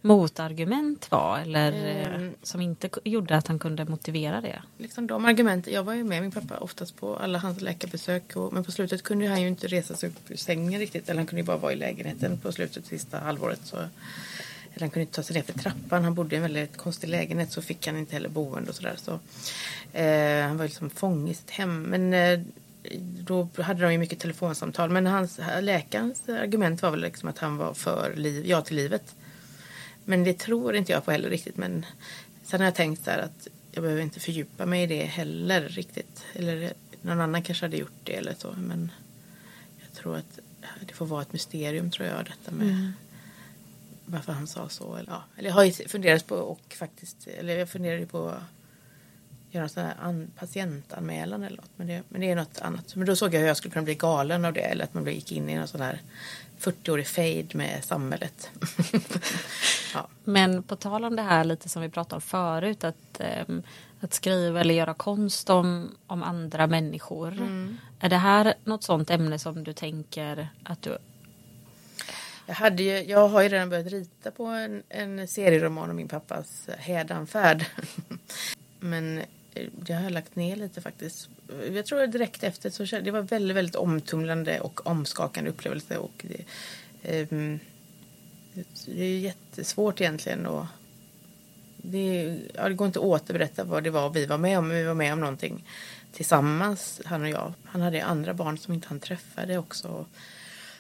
motargument var? Eller Mm. som inte gjorde att han kunde motivera det? Liksom de argumenten, jag var ju med min pappa oftast på alla hans läkarbesök och, men på slutet kunde han ju inte resa sig upp ur sängen riktigt eller han kunde ju bara vara i lägenheten på slutet sista halvåret. Så, eller han kunde inte ta sig ner för trappan, han bodde i en väldigt konstig lägenhet så fick han inte heller boende och sådär. Så, eh, han var ju liksom fång i sitt hem. Men eh, då hade de ju mycket telefonsamtal men hans, läkarens argument var väl liksom att han var för liv, ja till livet. Men det tror inte jag på heller riktigt. Men sen har jag tänkt här att jag behöver inte fördjupa mig i det heller riktigt. Eller någon annan kanske hade gjort det eller så. Men jag tror att det får vara ett mysterium tror jag detta med varför han sa så. Eller, ja. eller jag har funderat på och faktiskt, eller jag funderar ju på göra en sån här an, patientanmälan eller något. Men det, men det är något annat. Men då såg jag hur jag skulle kunna bli galen av det. Eller att man gick in i en sån här 40-årig fade med samhället. [LAUGHS] ja. Men på tal om det här lite som vi pratade om förut, att, ehm, att skriva eller göra konst om, om andra människor. Är det här något sånt ämne som du tänker att du... Jag, hade ju, jag har ju redan börjat rita på en, en serieroman om min pappas hädanfärd. [LAUGHS] Men det har jag lagt ner lite faktiskt. Jag tror direkt efter så kände- det var väldigt, väldigt omtumlande och omskakande upplevelse. Och det, um, det är jättesvårt egentligen och det, ja, det går inte att återberätta vad det var vi var med om. Vi var med om någonting tillsammans, han och jag. Han hade andra barn som inte han träffade också. Och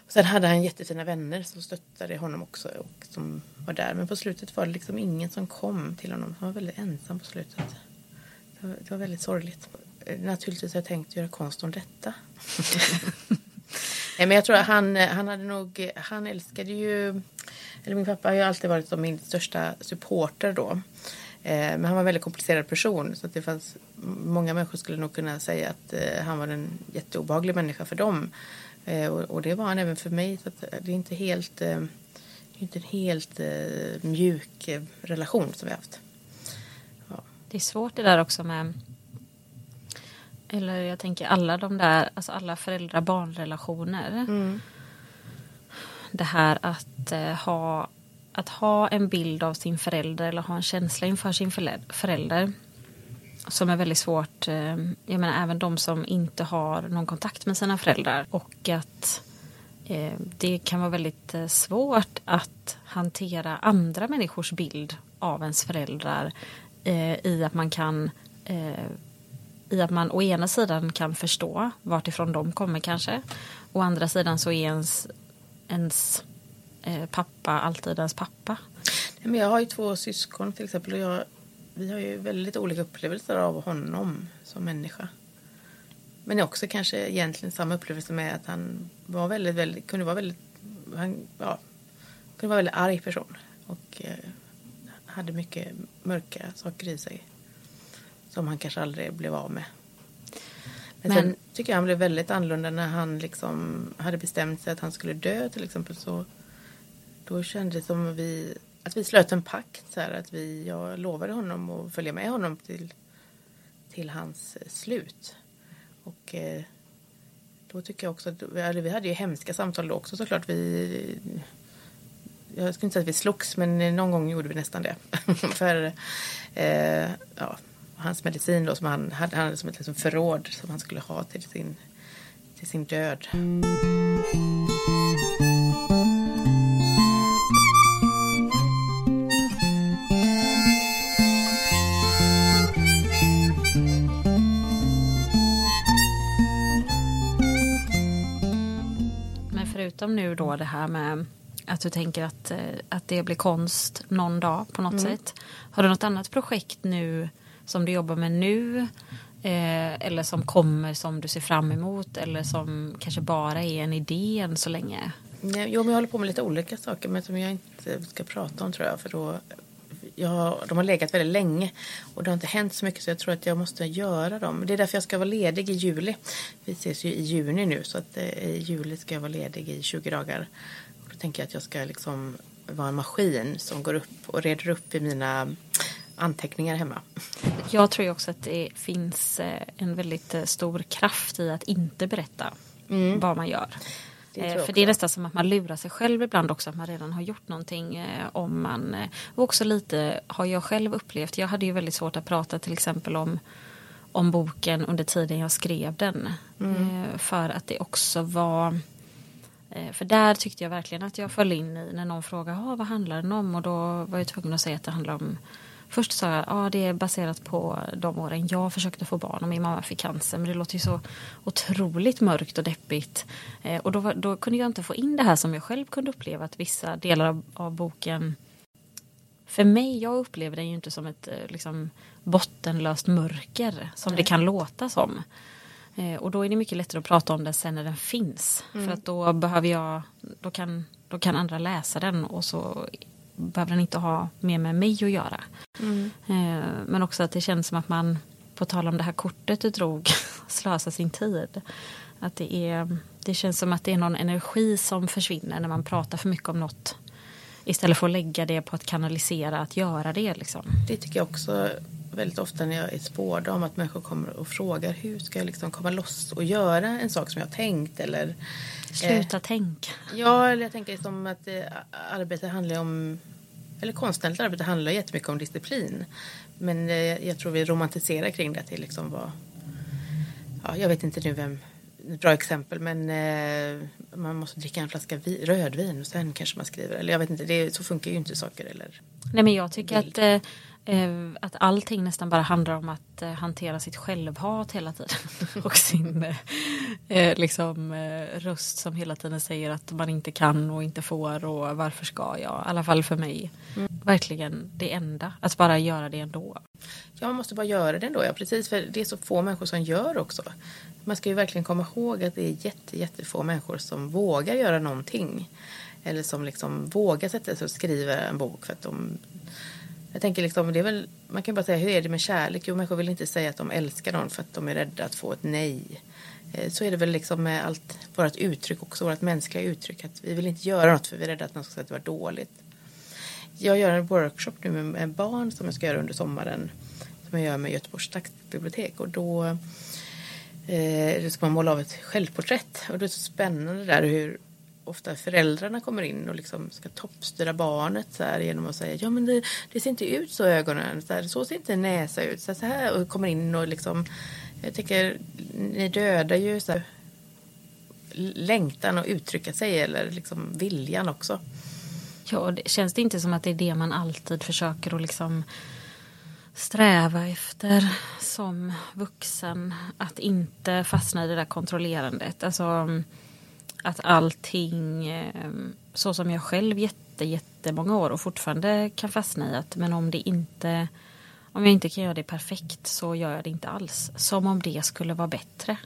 sen hade han jättefina vänner som stöttade honom också och som var där. Men på slutet var det liksom ingen som kom till honom. Han var väldigt ensam på slutet. Det var, väldigt sorgligt. Eh, Naturligtvis har jag tänkt göra konst om detta. [LAUGHS] Nej, men jag tror att han, han hade nog, han älskade ju, eller min pappa har ju alltid varit som min största supporter då. Eh, Men han var en väldigt komplicerad person så att det fanns, många människor skulle nog kunna säga att eh, han var en jätteobehaglig människa för dem. Eh, Och, det var han även för mig så det är inte helt, eh, inte en helt eh, mjuk eh, relation som vi har haft. Det är svårt det där också med eller jag tänker alla de där, alltså alla föräldrar-barnrelationer. Mm. Det här att eh, ha att ha en bild av sin förälder eller ha en känsla inför sin förälder, som är väldigt svårt. eh, Jag menar även de som inte har någon kontakt med sina föräldrar och att eh, det kan vara väldigt eh, svårt att hantera andra människors bild av ens föräldrar eh, i att man kan eh, i att man å ena sidan kan förstå vartifrån de kommer kanske. Å andra sidan så är ens, ens eh, pappa alltid ens pappa. Nej, Men jag har ju två syskon till exempel och jag, vi har ju väldigt olika upplevelser av honom som människa. Men också kanske egentligen samma upplevelse med att han var väldigt, väldigt kunde vara väldigt, han, ja, kunde vara väldigt arg person och eh, hade mycket mörka saker i sig som han kanske aldrig blev av med. Men, Men- sen tycker jag han blev väldigt annorlunda när han liksom hade bestämt sig att han skulle dö till exempel så då kändes det som vi, att vi slöt en pakt. Så här, att vi, jag lovade honom att följa med honom till, till hans eh, slut. Och eh, då tycker jag också att vi hade, vi hade ju hemska samtal då också såklart. Vi, jag skulle inte säga att vi slogs men någon gång gjorde vi nästan det. [LAUGHS] För eh, ja, hans medicin då som han hade, han hade som ett liksom förråd som han skulle ha till sin, till sin död. Men förutom nu då det här med att du tänker att, eh, att det blir konst någon dag på något sätt. Har du något annat projekt nu som du jobbar med nu? Eh, eller som kommer som du ser fram emot? Eller som kanske bara är en idé än så länge? Nej, jo, men jag håller på med lite olika saker men som jag inte ska prata om tror jag. För då, jag, de har legat väldigt länge och det har inte hänt så mycket så jag tror att jag måste göra dem. Det är därför jag ska vara ledig i juli. Vi ses ju i juni nu så att eh, i juli ska jag vara ledig i 20 dagar. Tänker jag att jag ska liksom vara en maskin som går upp och reder upp i mina anteckningar hemma. Jag tror också att det finns eh, en väldigt eh, stor kraft i att inte berätta vad man gör. Det Eh, För det är nästan som att man lurar sig själv ibland också att man redan har gjort någonting. Om man, och också lite har jag själv upplevt. Jag hade ju väldigt svårt att prata till exempel om, om boken under tiden jag skrev den. Eh, För att det också var för där tyckte jag verkligen att jag föll in i när någon frågade vad handlar den om och då var jag tvungen att säga att det handlar om Först sa jag att ah, det är baserat på de åren jag försökte få barn och min mamma fick cancer. Men det låter ju så otroligt mörkt och deppigt. Eh, och då, då kunde jag inte få in det här som jag själv kunde uppleva att vissa delar av, av boken för mig, jag upplever den ju inte som ett eh, liksom, bottenlöst mörker som det kan låta som. Eh, och då är det mycket lättare att prata om den sen när den finns. För att då behöver jag, då kan, då kan andra läsa den och så behöver den inte ha mer med mig att göra. Eh, men också att det känns som att man, på tal om det här kortet du drog, [LAUGHS] slösar sin tid. Att det, är, det känns som att det är någon energi som försvinner när man pratar för mycket om något. Istället för att lägga det på att kanalisera, att göra det. Liksom. Det tycker jag också väldigt ofta när jag är spård om att människor kommer och frågar hur ska jag liksom komma loss och göra en sak som jag har tänkt eller Sluta tänka. Ja, eller jag tänker som att eh, arbete handlar om eller konstnärligt arbete handlar jättemycket om disciplin. Men eh, jag tror vi romantiserar kring det att det liksom var ja, jag vet inte nu vem ett bra exempel men eh, man måste dricka en flaska vi, rödvin och sen kanske man skriver eller jag vet inte, det, så funkar ju inte saker eller Nej men jag tycker att, eh, eh, att allting nästan bara handlar om att eh, hantera sitt självhat hela tiden. [LAUGHS] och sin eh, eh, liksom, eh, röst som hela tiden säger att man inte kan och inte får och varför ska jag? I alla fall för mig. Verkligen det enda, att bara göra det ändå. Ja, man måste bara göra det ändå. Ja, precis. För det är så få människor som gör också. Man ska ju verkligen komma ihåg att det är jätte, jättefå människor som vågar göra någonting. Eller som liksom vågar sätta sig och skriva en bok för att de... Jag tänker liksom, det är väl, man kan bara säga hur är det med kärlek? Jo, människor vill inte säga att de älskar någon för att de är rädda att få ett nej. Eh, så är det väl liksom med allt vårt uttryck också, vårt mänskliga uttryck. Att vi vill inte göra något för vi är rädda att någon ska säga att det var dåligt. Jag gör en workshop nu med barn som jag ska göra under sommaren. Som jag gör med Göteborgs stadsbibliotek. Och då, eh, då ska man måla av ett självporträtt. Och det är så spännande där hur ofta föräldrarna kommer in och liksom ska toppstyra barnet så här, genom att säga ja men det, det ser inte ut så ögonen, så, här, så ser inte näsa ut. Så, här, och kommer in och liksom jag tänker, ni dödar ju så här, längtan att uttrycka sig eller liksom viljan också. Ja, det, känns det inte som att det är det man alltid försöker att liksom sträva efter som vuxen? Att inte fastna i det där kontrollerandet. Alltså att allting, eh, så som jag själv jätte, jättemånga år och fortfarande kan fastna i att men om det inte om jag inte kan göra det perfekt så gör jag det inte alls. Som om det skulle vara bättre.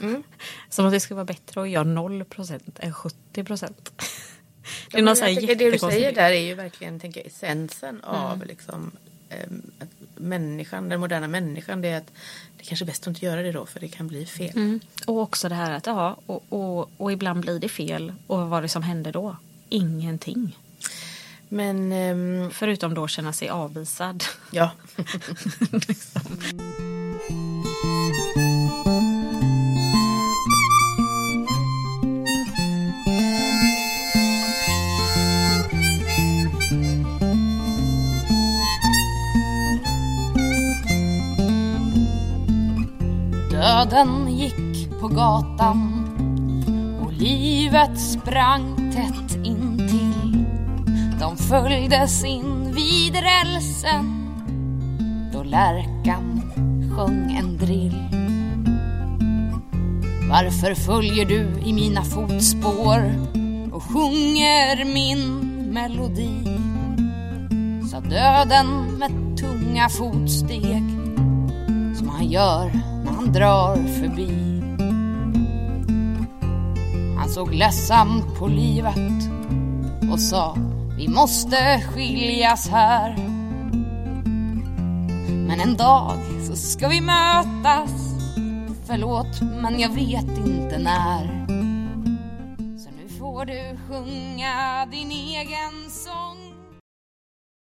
Mm. [LAUGHS] Som om det skulle vara bättre att göra 0 procent än 70 procent. [LAUGHS] Det, är det du säger där är ju verkligen tänker jag, essensen mm. av liksom, människan, den moderna människan. Det är att det kanske är bäst att inte göra det då för det kan bli fel. Mm. Och också det här att ja, och, och, och ibland blir det fel. Och vad var det som hände då? Ingenting. Men, um... Förutom då känna sig avvisad. Ja. liksom. [LAUGHS] [LAUGHS] Döden gick på gatan och livet sprang tätt intill. De följdes in vid rälsen då lärkan sjöng en drill. Varför följer du i mina fotspår och sjunger min melodi? Sa döden med tunga fotsteg han gör när han drar förbi. Han såg ledsamt på livet och sa vi måste skiljas här. Men en dag så ska vi mötas. Förlåt, men jag vet inte när. Så nu får du sjunga din egen sång